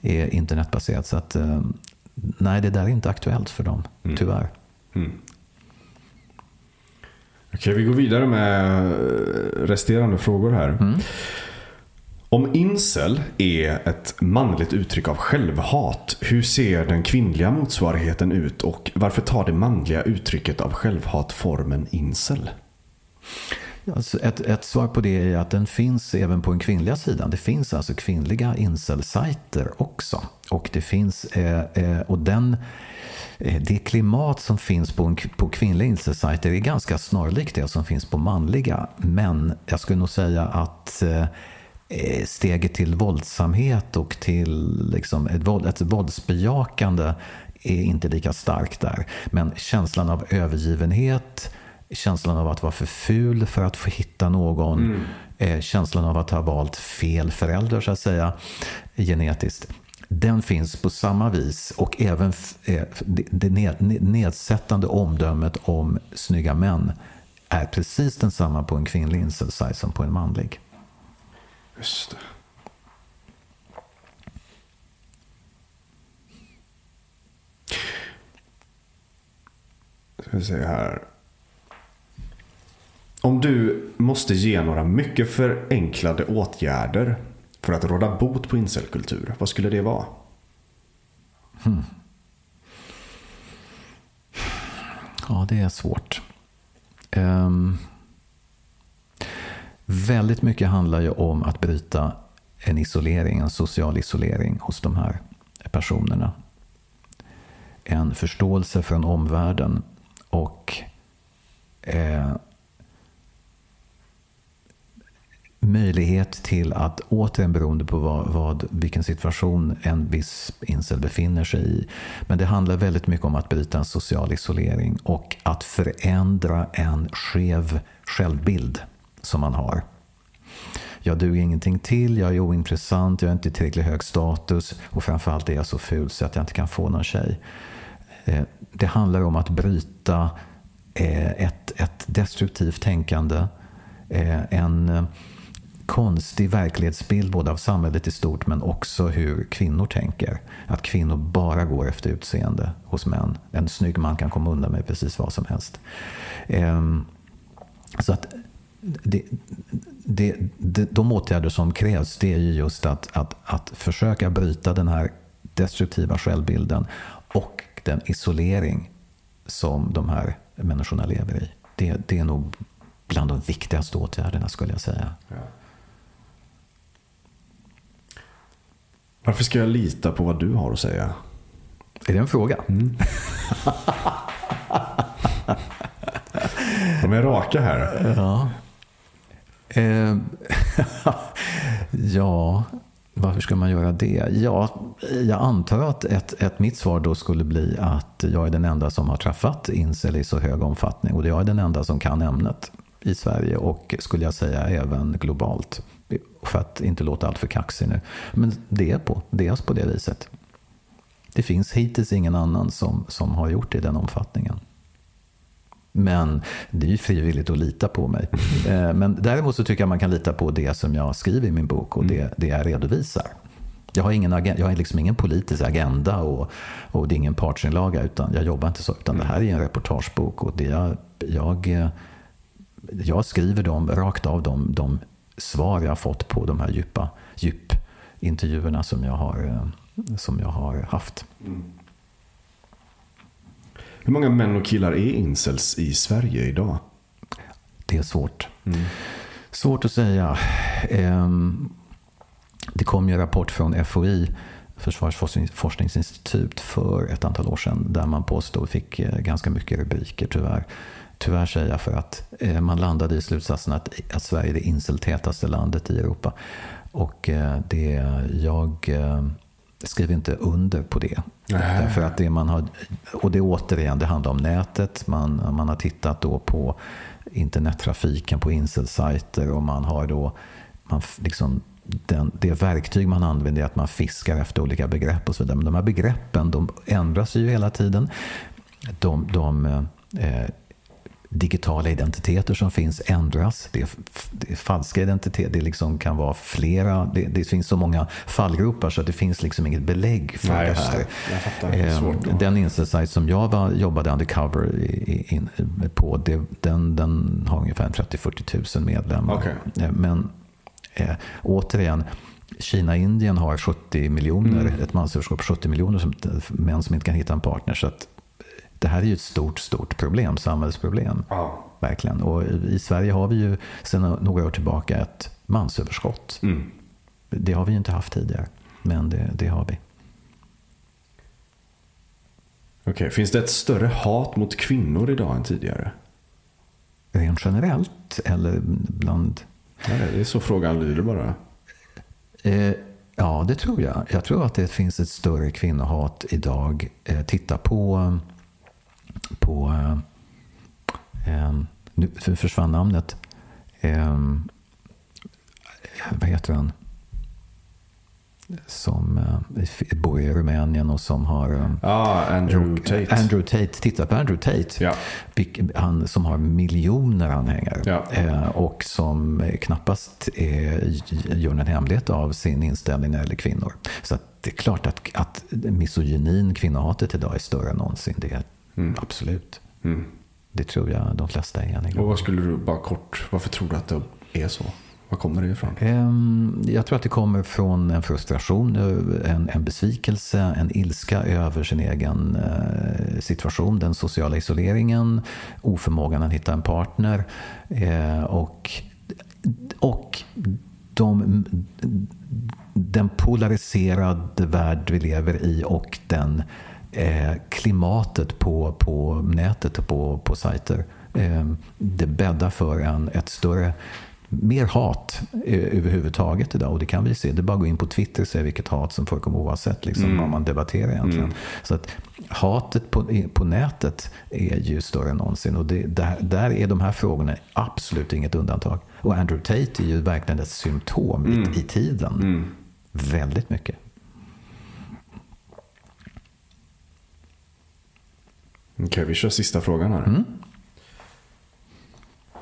[SPEAKER 2] är internetbaserat. Så att, eh, nej, det där är inte aktuellt för dem, mm. tyvärr. Mm.
[SPEAKER 1] Okej, vi går vidare med resterande frågor här. Mm. Om incel är ett manligt uttryck av självhat, hur ser den kvinnliga motsvarigheten ut och varför tar det manliga uttrycket av självhat formen incel?
[SPEAKER 2] Alltså ett, ett, svar på det är att den finns även på den kvinnliga sidan. Det finns alltså kvinnliga incel-sajter också. Och det finns, eh, eh, och den, eh, det klimat som finns på, på kvinnliga incel-sajter är ganska snarlikt det som finns på manliga. Men jag skulle nog säga att eh, eh, steget till våldsamhet och till liksom ett, våld, ett våldsbejakande är inte lika starkt där. Men känslan av övergivenhet, känslan av att vara för ful för att få hitta någon, mm. eh, känslan av att ha valt fel förälder så att säga, genetiskt. Den finns på samma vis och även eh, det nedsättande omdömet om snygga män är precis densamma på en kvinnlig incel som på en manlig.
[SPEAKER 1] Just det. Ska vi se här. Om du måste ge några mycket förenklade åtgärder för att råda bot på incelkultur, vad skulle det vara? Hmm.
[SPEAKER 2] Ja, det är svårt. Um, väldigt mycket handlar ju om att bryta en isolering, en social isolering hos de här personerna. En förståelse från omvärlden och eh, möjlighet till att återigen beroende på vad, vad, vilken situation en viss incel befinner sig i. Men det handlar väldigt mycket om att bryta en social isolering och att förändra en skev självbild som man har. Jag duger ingenting till, jag är ointressant, jag har inte tillräckligt hög status och framförallt är jag så ful så att jag inte kan få någon tjej. Eh, det handlar om att bryta eh, ett, ett destruktivt tänkande, eh, en konstig verklighetsbild både av samhället i stort men också hur kvinnor tänker. Att kvinnor bara går efter utseende hos män. En snygg man kan komma undan med precis vad som helst. Ehm, så att det, det, det, de åtgärder som krävs det är ju just att, att, att försöka bryta den här destruktiva självbilden och den isolering som de här människorna lever i. Det, det är nog bland de viktigaste åtgärderna skulle jag säga.
[SPEAKER 1] Ja. Varför ska jag lita på vad du har att säga?
[SPEAKER 2] Är det en fråga?
[SPEAKER 1] Mm. De är raka här.
[SPEAKER 2] Ja. Eh, ja, varför ska man göra det? Ja, jag antar att ett, ett mitt svar då skulle bli att jag är den enda som har träffat incel i så hög omfattning och jag är den enda som kan ämnet i Sverige och skulle jag säga även globalt. För att inte låta allt för kaxig nu. Men det är på, det är på det viset. Det finns hittills ingen annan som, som har gjort det i den omfattningen. Men det är ju frivilligt att lita på mig. Eh, men däremot så tycker jag man kan lita på det som jag skriver i min bok och det, det jag redovisar. Jag har, ingen agenda, jag har liksom ingen politisk agenda och, och det är ingen partsinlaga. Utan jag jobbar inte så. Utan det här är en reportagebok. Och det jag, jag, jag skriver dem rakt av de, de svar jag har fått på de här djupa djupintervjuerna som jag har, eh, som jag har haft. Mm.
[SPEAKER 1] Hur många män och killar är incels i Sverige idag?
[SPEAKER 2] Det är svårt. Mm. Svårt att säga. Ehm, det kom ju en rapport från FOI, Försvarets forskningsinstitut, för ett antal år sedan där man påstod, fick eh, ganska mycket rubriker tyvärr. Tyvärr säger jag för att eh, man landade i slutsatsen att, att Sverige är det inseltätaste landet i Europa. Och eh, det, jag skriver inte under på det. Nej. Därför att det man har, och det återigen, det handlar om nätet. Man, man har tittat då på internettrafiken på incelsajter och man har då man liksom, den, det verktyg man använder är att man fiskar efter olika begrepp och så vidare. Men de här begreppen de ändras ju hela tiden. De, de eh, digitala identiteter som finns ändras. Det är, det är falska identiteter. Det liksom kan vara flera. Det, det, finns så många fallgropar så att det finns liksom inget belägg för Nej, det här. Det. Eh, den incelsajt som jag var, jobbade undercover i, in, på, det, den, den har ungefär 30-40 000 medlemmar. Okay. Eh, men eh, återigen, Kina-Indien har 70 miljoner, mm. ett mansöverskott på 70 miljoner som, män som inte kan hitta en partner. Så att det här är ju ett stort, stort problem, samhällsproblem. Ja. Verkligen. Och i Sverige har vi ju sedan några år tillbaka ett mansöverskott. Mm. Det har vi ju inte haft tidigare, men det, det har vi.
[SPEAKER 1] Okej, finns det ett större hat mot kvinnor idag än tidigare?
[SPEAKER 2] Rent generellt eller bland...
[SPEAKER 1] Ja, det är så frågan lyder bara.
[SPEAKER 2] Eh, ja, det tror jag. Jag tror att det finns ett större kvinnohat idag. Eh, titta på på, eh, nu försvann namnet, eh, vad heter han? som eh, bor i Rumänien och som har...
[SPEAKER 1] Ah, Andrew Tate.
[SPEAKER 2] Andrew Tate. Titta på Andrew Tate. Ja. Han som har miljoner anhängare. Ja. Eh, och som knappast är, gör en hemlighet av sin inställning när det gäller kvinnor. Så det är klart att, att misogynin, kvinnohatet idag är större än någonsin. Det är Mm. Absolut. Mm. Det tror jag de flesta är eniga.
[SPEAKER 1] Och vad skulle du, bara kort, varför tror du att det är så? Var kommer det ifrån?
[SPEAKER 2] Ehm, jag tror att det kommer från en frustration, en, en besvikelse, en ilska över sin egen eh, situation. Den sociala isoleringen, oförmågan att hitta en partner eh, och, och de, den polariserade värld vi lever i och den eh, klimatet på, på nätet och på, på sajter. Eh, det bäddar för en, ett större mer hat eh, överhuvudtaget idag. Och det kan vi se. Det är bara att gå in på Twitter och se vilket hat som förekommer oavsett liksom, mm. vad man debatterar egentligen. Mm. Så att hatet på, på nätet är ju större än någonsin. Och det, där, där är de här frågorna absolut inget undantag. Och Andrew Tate är ju verkligen ett symptom mm. i, i tiden. Mm. Väldigt mycket.
[SPEAKER 1] Okej, okay, vi kör sista frågan här. Mm.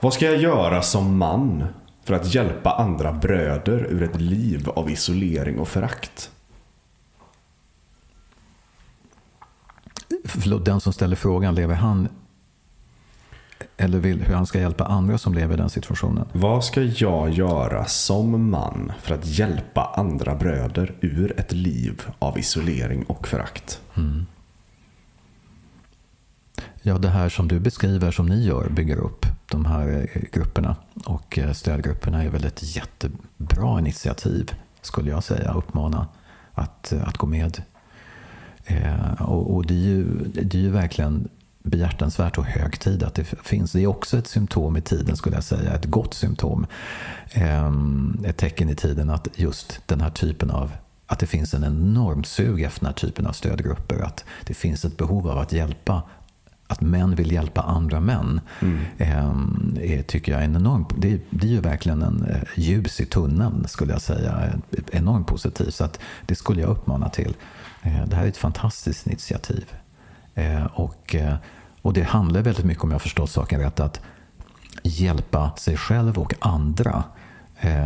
[SPEAKER 1] Vad ska jag göra som man för att hjälpa andra bröder ur ett liv av isolering och förakt?
[SPEAKER 2] Förlåt, den som ställer frågan, lever han eller vill hur han ska hjälpa andra som lever i den situationen?
[SPEAKER 1] Vad ska jag göra som man för att hjälpa andra bröder ur ett liv av isolering och förakt? Mm.
[SPEAKER 2] Ja, det här som du beskriver som ni gör, bygger upp. de här eh, grupperna. Och eh, stödgrupperna är väl ett jättebra initiativ, skulle jag säga. Uppmana att, eh, att gå med. Och, och det, är ju, det är ju verkligen behjärtansvärt och hög tid att det finns. Det är också ett symptom i tiden skulle jag säga, ett gott symptom. Eh, ett tecken i tiden att just den här typen av att det finns en enorm sug efter den här typen av stödgrupper. Att det finns ett behov av att hjälpa att män vill hjälpa andra män mm. eh, tycker jag är en enorm, det, det är ju verkligen en eh, ljus i tunneln skulle jag säga. Enormt positivt. Så att det skulle jag uppmana till. Eh, det här är ett fantastiskt initiativ. Eh, och, och det handlar väldigt mycket, om jag förstått saken rätt, att hjälpa sig själv och andra.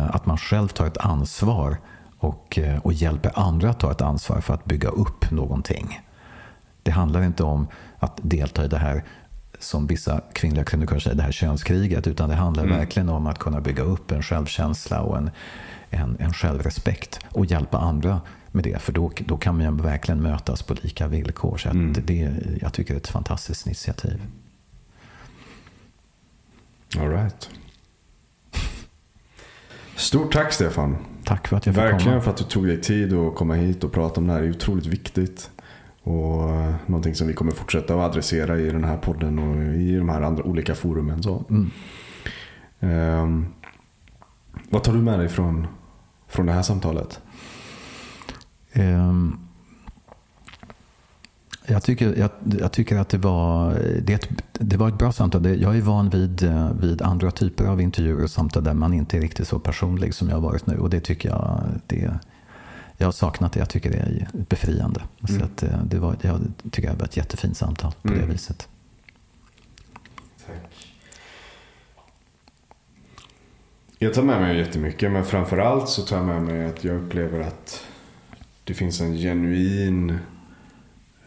[SPEAKER 2] Att man själv tar ett ansvar och, och hjälper andra att ta ett ansvar för att bygga upp någonting. Det handlar inte om att delta i det här som vissa kvinnliga krönikörer säger, det här könskriget. Utan det handlar mm. verkligen om att kunna bygga upp en självkänsla och en, en, en självrespekt och hjälpa andra med det. För då, då kan man verkligen mötas på lika villkor. Så mm. det, jag tycker det är ett fantastiskt initiativ.
[SPEAKER 1] All right. Stort tack Stefan.
[SPEAKER 2] Tack för att jag
[SPEAKER 1] fick
[SPEAKER 2] Verkligen
[SPEAKER 1] komma. för att du tog dig tid att komma hit och prata om det här. Det är otroligt viktigt. Och eh, någonting som vi kommer fortsätta att adressera i den här podden och i de här andra olika forumen. Så. Mm. Um, vad tar du med dig från, från det här samtalet?
[SPEAKER 2] Um, jag tycker, jag, jag, tycker att det var, det, det var ett bra samtal. Jag är van vid, eh, vid andra typer av intervjuer och samtal där man inte är riktigt så personlig som jag har varit nu. Och det tycker jag, det, jag har saknat det. Jag tycker det är befriande. Mm. Så att eh, det var, jag tycker det var ett jättefint samtal på mm. det viset. Tack.
[SPEAKER 1] Jag tar med mig jättemycket men framförallt så tar jag med mig att jag upplever att det finns en genuin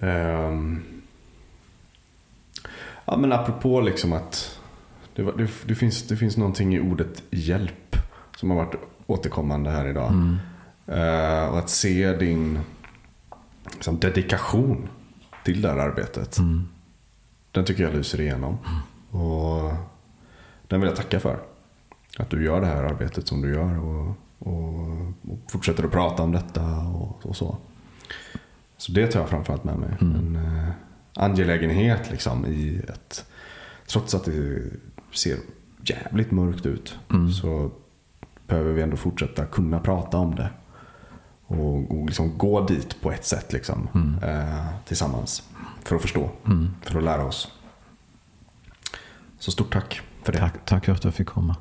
[SPEAKER 1] um, Ja men apropå liksom att det, det, det, finns, det finns någonting i ordet hjälp som har varit återkommande här idag. Mm. Uh, och att se din liksom, dedikation till det här arbetet. Mm. Den tycker jag lyser igenom. Mm. Och den vill jag tacka för. Att du gör det här arbetet som du gör. Och, och, och fortsätter att prata om detta och, och, så. Så det tar jag framförallt med mig. Mm. En uh, angelägenhet liksom i att trots att det ser jävligt mörkt ut mm. så behöver vi ändå fortsätta kunna prata om det. Och, och liksom gå dit på ett sätt liksom, mm. eh, tillsammans. För att förstå, mm. för att lära oss. Så stort tack för det.
[SPEAKER 2] Tack, tack för att jag fick komma.